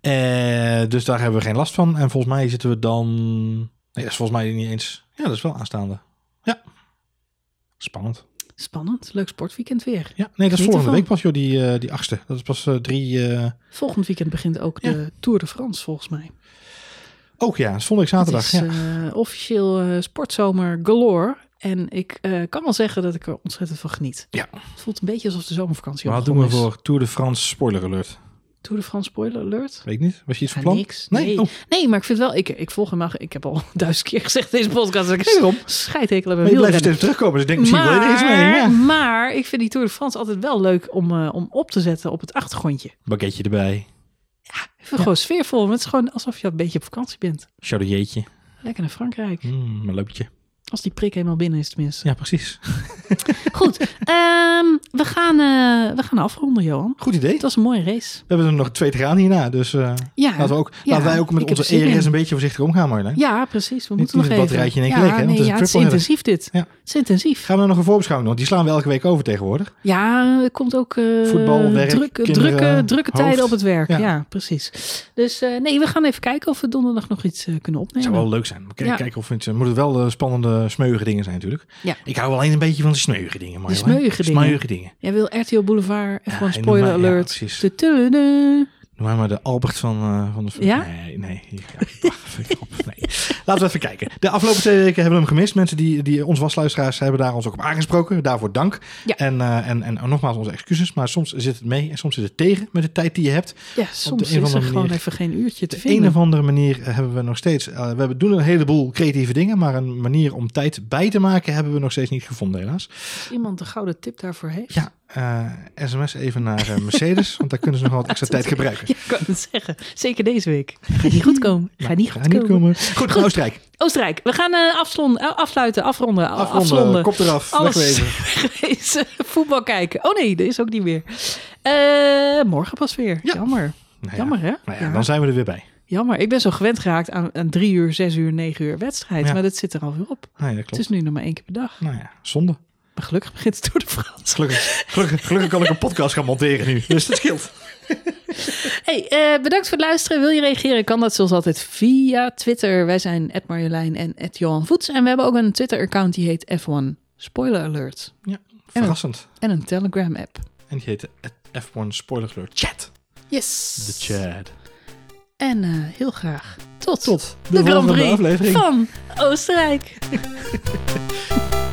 B: Eh, dus daar hebben we geen last van. En volgens mij zitten we dan. Nee, dat is volgens mij niet eens. Ja, dat is wel aanstaande. Ja. Spannend.
A: Spannend, leuk sportweekend weer.
B: Ja, nee, dat is volgende week pas, joh, die, eh, die achtste. Dat is pas eh, drie. eh,
A: Volgend weekend begint ook
B: Ja.
A: de Tour de France, volgens mij.
B: Ook ja, dat is volgende week zaterdag.
A: Het is
B: ja.
A: eh, officieel eh, sportzomer galore. En ik eh, kan wel zeggen dat ik er ontzettend van geniet.
B: Ja.
A: Het voelt een beetje alsof de zomervakantie
B: Maar
A: al
B: wat doen we
A: is.
B: voor Tour de France spoiler alert?
A: Tour de France spoiler alert?
B: Weet ik niet. Was je iets van
A: Ja,
B: plan?
A: niks.
B: Nee?
A: Nee.
B: Oh,
A: Nee, maar ik vind wel... Ik, ik volg hem al... Ik heb al duizend keer gezegd deze podcast... dat ik
B: nee,
A: scheidhekel heb
B: Maar je blijft steeds terugkomen, dus ik denk misschien je er iets mee.
A: Maar,
B: Ja.
A: maar ik vind die Tour de France altijd wel leuk om, eh, om op te zetten op het achtergrondje.
B: Baguetje erbij.
A: Ik vind gewoon sfeervol. Het is gewoon alsof je een beetje op vakantie bent.
B: Chardonnaytje.
A: Lekker naar Frankrijk.
B: Mm, een leukje.
A: Als die prik helemaal binnen is tenminste.
B: Ja, precies.
A: Goed, ehm, we, gaan, eh, we gaan afronden, Johan.
B: Goed idee.
A: Het was een mooie race.
B: We hebben er nog twee te gaan hierna, dus eh,
A: Ja,
B: laten, we ook,
A: ja,
B: laten wij ook met onze
A: er
B: ERS een beetje voorzichtig omgaan, Marjolein.
A: ja precies. We
B: Niet-
A: moeten nog
B: het
A: even.
B: batterijtje in één
A: ja,
B: keer
A: nee,
B: het is
A: intensief dit.
B: Ja.
A: Het is intensief.
B: Gaan we nog een voorbeschouwing doen? Die slaan we elke week over tegenwoordig.
A: Ja, er komt ook eh,
B: Voetbal, werk,
A: drukke,
B: kinderen,
A: drukke, drukke
B: hoofd.
A: tijden op het werk.
B: Ja.
A: Precies. Dus nee, we gaan even kijken of we donderdag nog iets kunnen
B: Het
A: opnemen.
B: zou wel leuk zijn.
A: Ja.
B: kijken of het, moeten wel eh, spannende smeuïge dingen zijn natuurlijk.
A: Ja.
B: Ik hou alleen een beetje van de smeuïge dingen. Marjolein.
A: smeuïge dingen.
B: Smeuïge dingen.
A: Jij wil RTL Boulevard, even
B: Ja, noem
A: spoiler
B: maar- ja,
A: alert.
B: precies. Maar maar de Albert van, eh, van de...
A: Ja?
B: Nee, nee. Ja, Laten we even kijken. De afgelopen twee weken hebben we hem gemist. Mensen die, die ons wasluisteraars hebben daar ons ook op aangesproken. Daarvoor dank.
A: Ja.
B: En, eh, en, en nogmaals onze excuses. Maar soms zit het mee en soms zit het tegen met de tijd die je hebt.
A: Ja, soms is er gewoon even geen uurtje te
B: Op een
A: vinden.
B: of andere manier hebben we nog steeds... eh, we hebben, doen een heleboel creatieve dingen. Maar een manier om tijd bij te maken hebben we nog steeds niet gevonden helaas.
A: Als iemand een gouden tip daarvoor heeft.
B: Ja, eh, sms even naar eh, Mercedes. want daar kunnen ze nog wat extra tijd gebruiken.
A: Ik kan het zeggen. Zeker deze week. Gaat niet goed komen. Gaat niet
B: Ga
A: goed
B: niet
A: komen.
B: komen. Goed,
A: Goed.
B: Oostenrijk.
A: Oostenrijk. We gaan eh, afslon- eh, afsluiten, afronden,
B: Afronden,
A: afslonden.
B: kop eraf,
A: Alles
B: wegwezen.
A: Voetbal kijken. Oh nee, dat is ook niet meer. Eh, morgen pas weer.
B: Ja.
A: Jammer.
B: Nou ja,
A: Jammer hè?
B: Nou ja, dan zijn we er weer bij.
A: Jammer. Ik ben zo gewend geraakt aan een drie uur, zes uur, negen uur wedstrijd. Maar dat zit er alweer op.
B: Dat
A: Het
B: klopt.
A: is nu nog maar één keer per dag.
B: Nou ja, zonde.
A: Maar gelukkig begint het door de Frans.
B: Gelukkig, gelukkig, gelukkig kan ik een podcast gaan monteren nu. Dus dat scheelt.
A: Hey, eh, bedankt voor het luisteren. Wil je reageren? Kan dat zoals altijd via Twitter. Wij zijn Marjolein en Johan Voets. En we hebben ook een Twitter-account die heet F1 Spoiler Alert.
B: Ja, verrassend.
A: En een Telegram-app.
B: En die heette F1 Spoiler Alert Chat.
A: Yes.
B: De chat.
A: En eh, heel graag tot,
B: Tot
A: de Grand Prix
B: aflevering.
A: van Oostenrijk.